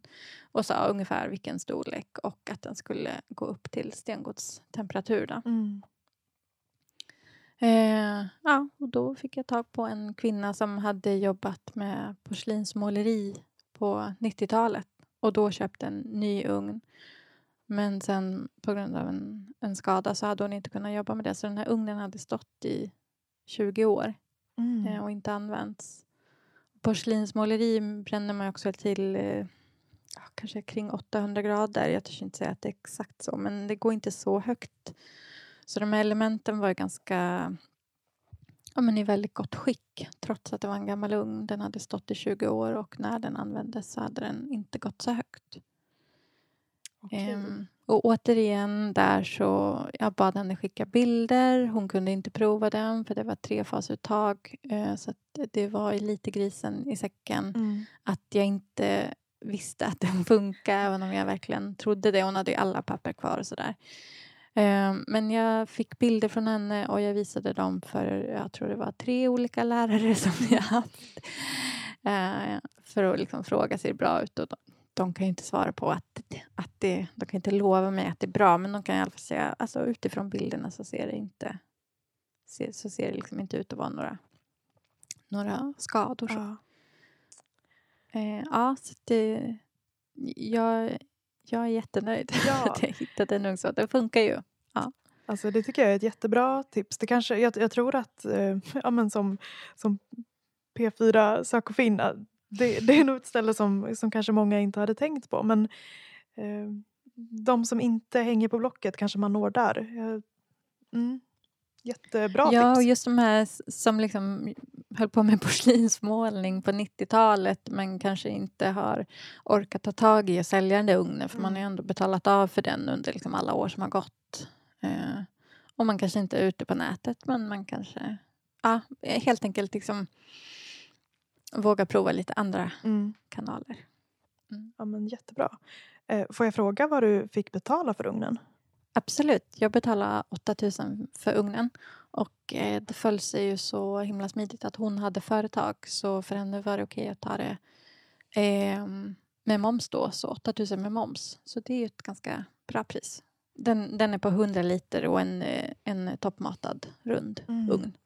och sa ungefär vilken storlek och att den skulle gå upp till stengodstemperatur. Mm. Eh, ja, och då fick jag tag på en kvinna som hade jobbat med porslinsmåleri på 90-talet och då köpte en ny ugn. Men sen på grund av en, en skada så hade hon inte kunnat jobba med det så den här ugnen hade stått i 20 år Mm. eh, och inte använts. Porslinsmåleri bränner man också till eh, kanske kring 800 grader. Jag törs inte säga att det är exakt så, men det går inte så högt. Så de här elementen var ganska ja, men i väldigt gott skick trots att det var en gammal ugn. Den hade stått i 20 år och när den användes så hade den inte gått så högt. Okej. Ehm, och återigen där så jag bad henne skicka bilder. Hon kunde inte prova den för det var trefasuttag. Eh, så det- var lite grisen i säcken Mm. att jag inte visste att den funkar även om jag verkligen trodde det. Hon hade ju alla papper kvar och sådär. Ehm, Men jag fick bilder från henne och jag visade dem för, jag tror det var tre olika lärare *laughs* som jag haft. Eh, För att liksom fråga, ser det bra ut? Och de, kan ju inte svara på att, att det, de kan inte lova mig att det är bra men de kan i alla fall säga, alltså utifrån bilderna så ser det inte, så ser det liksom inte ut att vara några, några skador. Så. Ja. Eh, ja, så det, jag, jag är jättenöjd Ja. *laughs* att jag hittade en ugnsvåt. Det funkar ju. Alltså det tycker jag är ett jättebra tips. Det kanske, jag, jag tror att eh, *laughs* ja, men som, som P4 Sök och finna, det, det är nog ett ställe som, som kanske många inte hade tänkt på. Men eh, de som inte hänger på Blocket kanske man når där. Mm. Jättebra ja, tips. just de här som liksom höll på med *laughs* porslinsmålning på 90-talet men kanske inte har orkat ta tag i och sälja den där ugnen för man har ju ändå betalat av för den under liksom alla år som har gått. Eh, och man kanske inte är ute på nätet men man kanske ja, helt enkelt liksom våga prova lite andra Mm. kanaler. Ja, men jättebra. Eh, får jag fråga vad du fick betala för ugnen? Absolut. Jag betalade 8000 för ugnen. Och eh, det föll sig ju så himla smidigt att hon hade företag. Så för henne var det okej att ta det eh, med moms då. Så 8000 med moms. Så det är ju ett ganska bra pris. Den, den är på 100 liter och en, eh, en toppmatad rund Mm. ugn.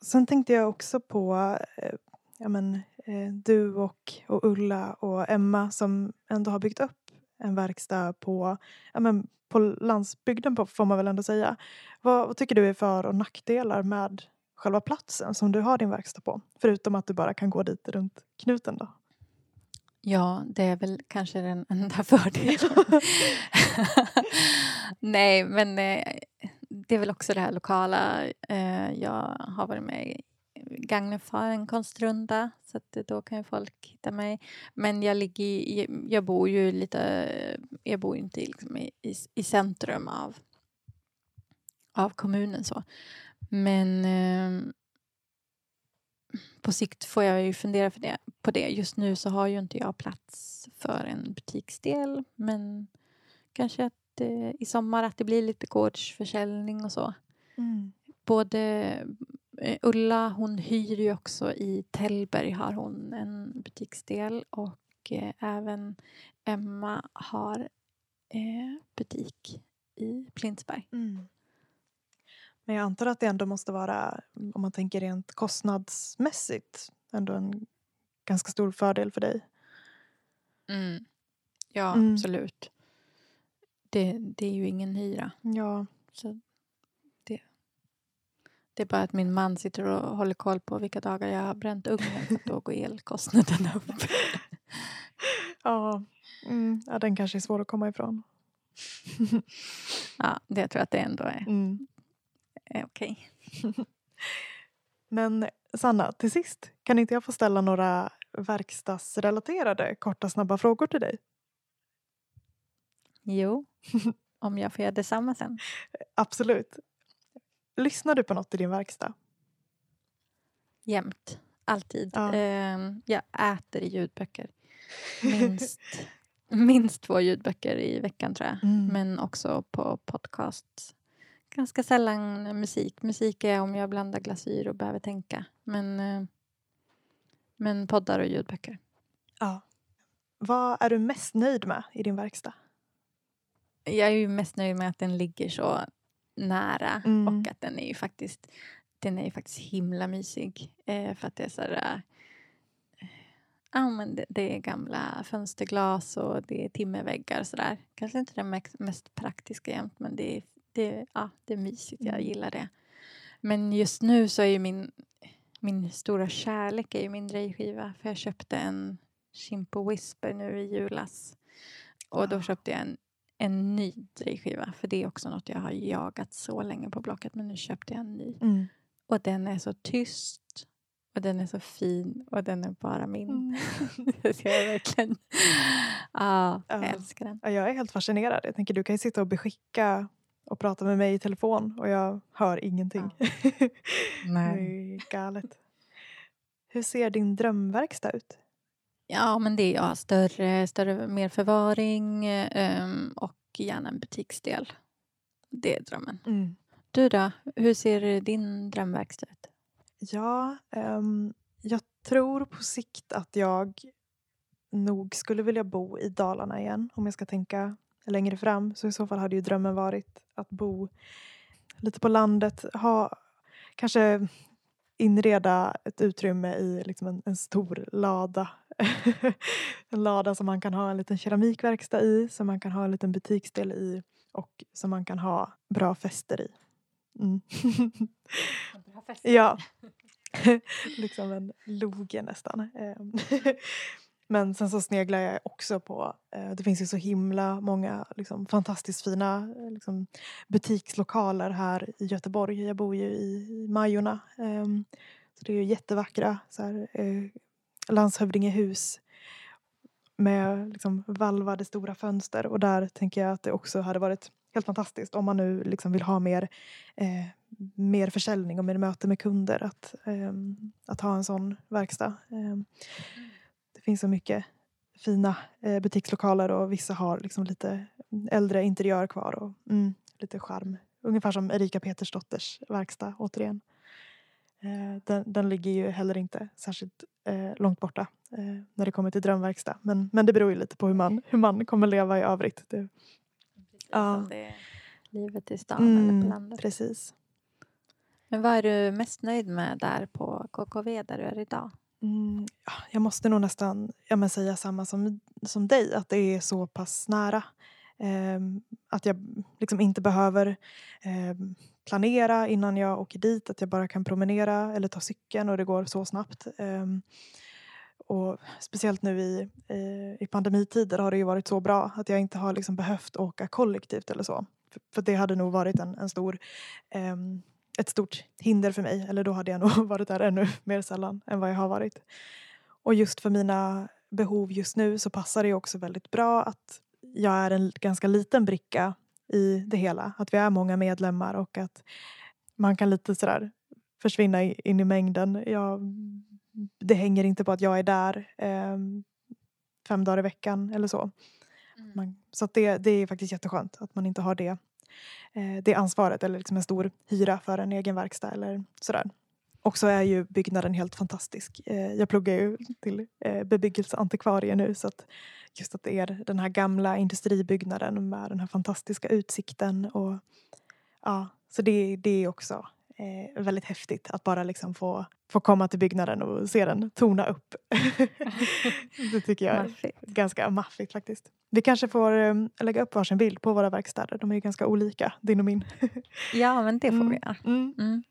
Sen tänkte jag också på eh, ja, men, eh, du och, och Ulla och Emma som ändå har byggt upp en verkstad på, ja, men, på landsbygden på, får man väl ändå säga. Vad, vad tycker du är för och nackdelar med själva platsen som du har din verkstad på? Förutom att du bara kan gå dit runt knuten då. Ja, det är väl kanske den enda *laughs* fördelen. *laughs* Nej, men eh, det är väl också det här lokala. Eh, jag har varit med i Gagnef har en konstrunda så att då kan ju folk hitta mig. Men jag, ligger i, jag bor ju lite, jag bor inte liksom i, i, i centrum av, av kommunen så. Men eh, på sikt får jag ju fundera för det, på det. Just nu så har ju inte jag plats för en butiksdel men kanske att eh, i sommar att det blir lite gårdsförsäljning och så. Både eh, Ulla hon hyr ju också i Tällberg har hon en butiksdel och eh, även Emma har eh, butik i Plinsberg. Mm. Men jag antar att det ändå måste vara, om man tänker rent kostnadsmässigt, ändå en ganska stor fördel för dig. Ja, Mm. absolut. Det, det är ju ingen hyra. Ja, Så det är bara att min man sitter och håller koll på vilka dagar jag har bränt ugnen för då går elkostnaderna upp. *laughs* ja, mm, ja den kanske är svår att komma ifrån. Ja, det jag tror att det ändå är, Mm. är okej. *laughs* Men Sanna, till sist, kan inte jag få ställa några verkstadsrelaterade korta snabba frågor till dig? Jo, *laughs* om jag får göra detsamma sen. Absolut. Lyssnar du på något i din verkstad? Jämt. Alltid. Ja. Ehm, jag äter ljudböcker. *laughs* Minst, minst två ljudböcker i veckan tror jag. Mm. Men också på podcast. Ganska sällan musik. Musik är om jag blandar glasyr och behöver tänka. Men, eh, men poddar och ljudböcker. Ja. Vad är du mest nöjd med i din verkstad? Jag är ju mest nöjd med att den ligger så nära Mm. och att den är ju faktiskt den är ju faktiskt himla mysig. Eh, för att det är så här, eh, ja, men det, det är gamla fönsterglas och det är timmerväggar och sådär. Kanske inte det mest, praktiska jämt men det är, det, ja, det är mysigt. Jag Mm. gillar det. Men just nu så är ju min, min stora kärlek är ju min drejskiva. För jag köpte en Chimpo Whisper nu i julas. Och då köpte jag en, en ny drejskiva. För det är också något jag har jagat så länge på Blocket. Men nu köpte jag en ny. Mm. Och den är så tyst. Och den är så fin. Och den är bara min. Mm. *laughs* så jag verkligen... *laughs* Ja, jag Ja. älskar den. Ja, jag är helt fascinerad. Jag tänker du kan ju sitta och beskicka och prata med mig i telefon och jag hör ingenting. *laughs* det är galet. Hur ser din drömverkstad ut? Ja, men det är jag. Större, större, mer förvaring ehm, och gärna en butiksdel. Det är drömmen. Mm. Du då? Hur ser din drömverkstad ut? Ja, ehm, jag tror på sikt att jag nog skulle vilja bo i Dalarna igen om jag ska tänka längre fram. Så i så fall hade ju drömmen varit att bo lite på landet, ha, kanske inreda ett utrymme i liksom en, en stor lada. *laughs* en lada som man kan ha en liten keramikverkstad i, som man kan ha en liten butiksdel i och som man kan ha bra fester i. Mm. Ja. *laughs* *laughs* liksom en loge nästan. Men sen så sneglar jag också på, eh, det finns ju så himla många liksom, fantastiskt fina eh, liksom, butikslokaler här i Göteborg. Jag bor ju i, i Majorna. Eh, så det är ju jättevackra så här, eh, landshövdingehus med liksom, valvade stora fönster. Och där tänker jag att det också hade varit helt fantastiskt om man nu liksom vill ha mer eh, mer försäljning och mer möte med kunder att, eh, att ha en sån verkstad. Eh, finns så mycket fina eh, butikslokaler och vissa har liksom lite äldre interiör kvar och mm, lite charm. Ungefär som Erika Petersdotters verkstad återigen. Eh, den, den ligger ju heller inte särskilt eh, långt borta eh, när det kommer till drömverkstad. Men, men det beror ju lite på hur man, hur man kommer leva i övrigt. Det, Ja. Som det är livet i stan eller på mm, landet. precis. Men vad är du mest nöjd med där på KKV där du är idag? Mm, ja, jag måste nog nästan ja, men säga samma som, som dig, att det är så pass nära. Eh, att jag liksom inte behöver eh, planera innan jag åker dit, att jag bara kan promenera eller ta cykeln och det går så snabbt. Eh, och speciellt nu i, i pandemitider har det ju varit så bra att jag inte har liksom behövt åka kollektivt eller så. För, för det hade nog varit en, en stor ehm, ett stort hinder för mig. Eller då hade jag *laughs* nog varit där ännu mer sällan än vad jag har varit. Och just för mina behov just nu så passar det också väldigt bra att jag är en ganska liten bricka i det hela. Att vi är många medlemmar och att man kan lite sådär försvinna in i mängden. Jag, det hänger inte på att jag är där eh, fem dagar i veckan eller så. Man, så det, det är faktiskt jätteskönt att man inte har det, Eh, det ansvaret eller liksom en stor hyra för en egen verkstad eller sådär. Och så är ju byggnaden helt fantastisk. Eh, jag pluggar ju till eh, bebyggelseantikvarie nu så att just att det är den här gamla industribyggnaden med den här fantastiska utsikten och ja, så det, det är också eh, väldigt häftigt att bara liksom få, få komma till byggnaden och se den tona upp. *laughs* det tycker jag är Maffigt. ganska maffigt faktiskt. Vi kanske får eh, lägga upp varsin bild på våra verkstäder. De är ju ganska olika, din och min. *laughs* Ja, men det får Mm. vi göra. Mm. Mm.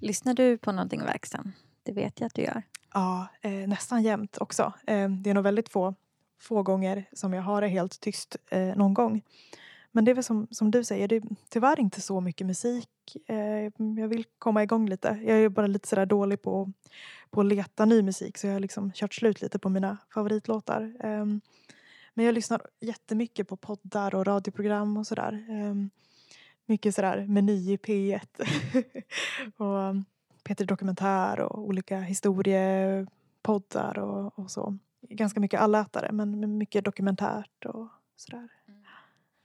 Lyssnar du på någonting i verkstaden? Det vet jag att du gör. Ja, eh, nästan jämt också. Eh, det är nog väldigt få, få gånger som jag har det helt tyst eh, någon gång. Men det är väl som, som du säger, det är tyvärr inte så mycket musik. Eh, jag vill komma igång lite. Jag är bara lite sådär dålig på, på att leta ny musik så jag har liksom kört slut lite på mina favoritlåtar. Eh, men jag lyssnar jättemycket på poddar och radioprogram och sådär. Eh, mycket sådär meny i P1. och ehm, Peter Dokumentär och olika historiepoddar och, och så. Ganska mycket allätare men men mycket dokumentärt och sådär.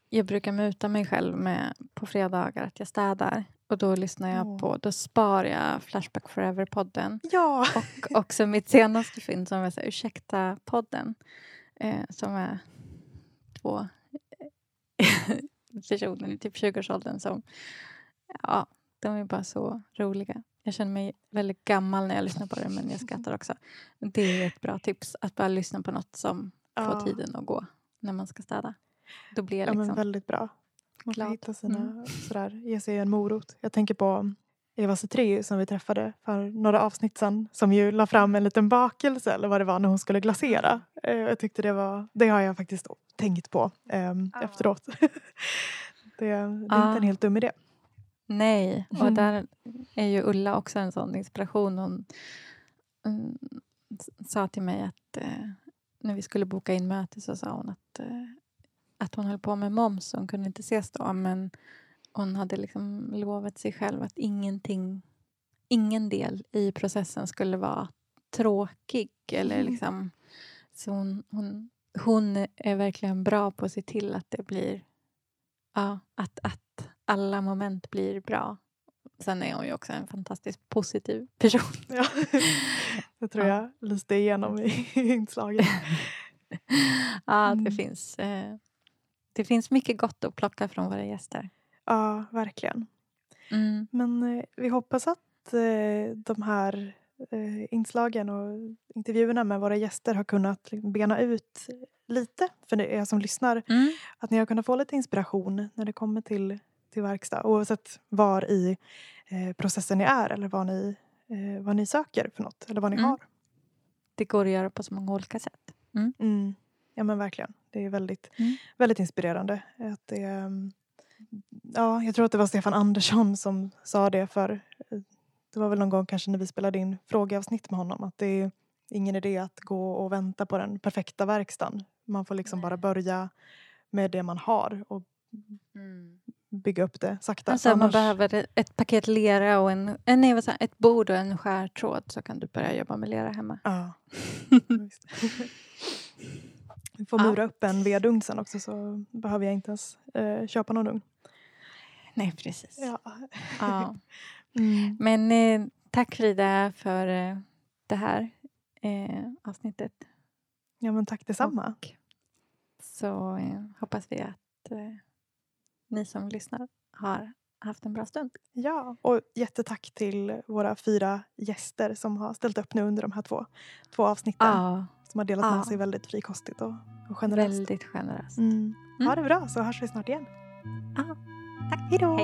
Jag brukar muta mig själv med på fredagar att jag städar. Och då lyssnar jag Åh. på, då sparar jag Flashback Forever-podden. Ja! Och också mitt senaste fynd som är så Ursäkta-podden. Eh, som är två *laughs* personer i typ 20-årsåldern som, ja, de är bara så roliga. Jag känner mig väldigt gammal när jag lyssnar på det men jag skrattar också. Det är ett bra tips att bara lyssna på något som Ja. får tiden att gå när man ska städa. Då blir jag Ja, men liksom väldigt bra. Man får hitta sina, Mm. sådär, ge sig en morot. Jag tänker på Eva Cetri som vi träffade för några avsnitt sedan som ju la fram en liten bakelse eller vad det var när hon skulle glasera. Eh, Jag tyckte det var, det har jag faktiskt tänkt på Ja. efteråt. *laughs* det, det är inte Ah. en helt dum idé. Nej, och Mm. där är ju Ulla också en sån inspiration. Hon mm, sa till mig att eh, när vi skulle boka in möte så sa hon att, eh, att hon höll på med moms och hon kunde inte ses då. Men hon hade liksom lovat sig själv att ingenting, ingen del i processen skulle vara tråkig. Eller Mm. liksom, så hon, hon, hon är verkligen bra på att se till att det blir Ja, att, att alla moment blir bra. Sen är hon ju också en fantastiskt positiv person. *laughs* Ja. det tror Ja. jag lyste igenom i inslaget. *laughs* ja, det Mm. finns, eh, det finns mycket gott att plocka från våra gäster. Ja, verkligen. Mm. Men eh, vi hoppas att eh, de här eh, inslagen och intervjuerna med våra gäster har kunnat liksom bena ut lite för er som lyssnar. Mm. Att ni har kunnat få lite inspiration när det kommer till, till verkstad oavsett var i eh, processen ni är eller vad ni, eh, vad ni söker för något eller vad ni Mm. har. Det går att göra på så många olika sätt. Mm. Ja men verkligen. Det är väldigt, Mm. väldigt inspirerande. Att det, ehm, ja, jag tror att det var Stefan Andersson som sa det för eh, det var väl någon gång kanske när vi spelade in frågeavsnitt med honom att det är ingen idé att gå och vänta på den perfekta verkstaden. Man får liksom bara börja med det man har och bygga upp det sakta. Alltså, man Annars- behöver ett paket lera och en, en, nej, ett bord och en skärtråd så kan du börja jobba med lera hemma. Ja. *laughs* *laughs* Vi får mura upp en vedugn sen också så behöver jag inte ens eh, köpa någon ugn. Nej, precis. Ja. Ja. *laughs* Mm. Men eh, tack Frida för eh, det här eh, avsnittet. ja men tack detsamma. Och så eh, hoppas vi att eh, ni som lyssnar har haft en bra stund. Ja, och jättetack till våra fyra gäster som har ställt upp nu under de här två, två avsnitten. Ja, Som har delat Ja. med sig väldigt frikostigt och, och generöst. väldigt generöst. Mm. Mm. Ha det bra så hörs vi snart igen. Ja, tack. Hej då.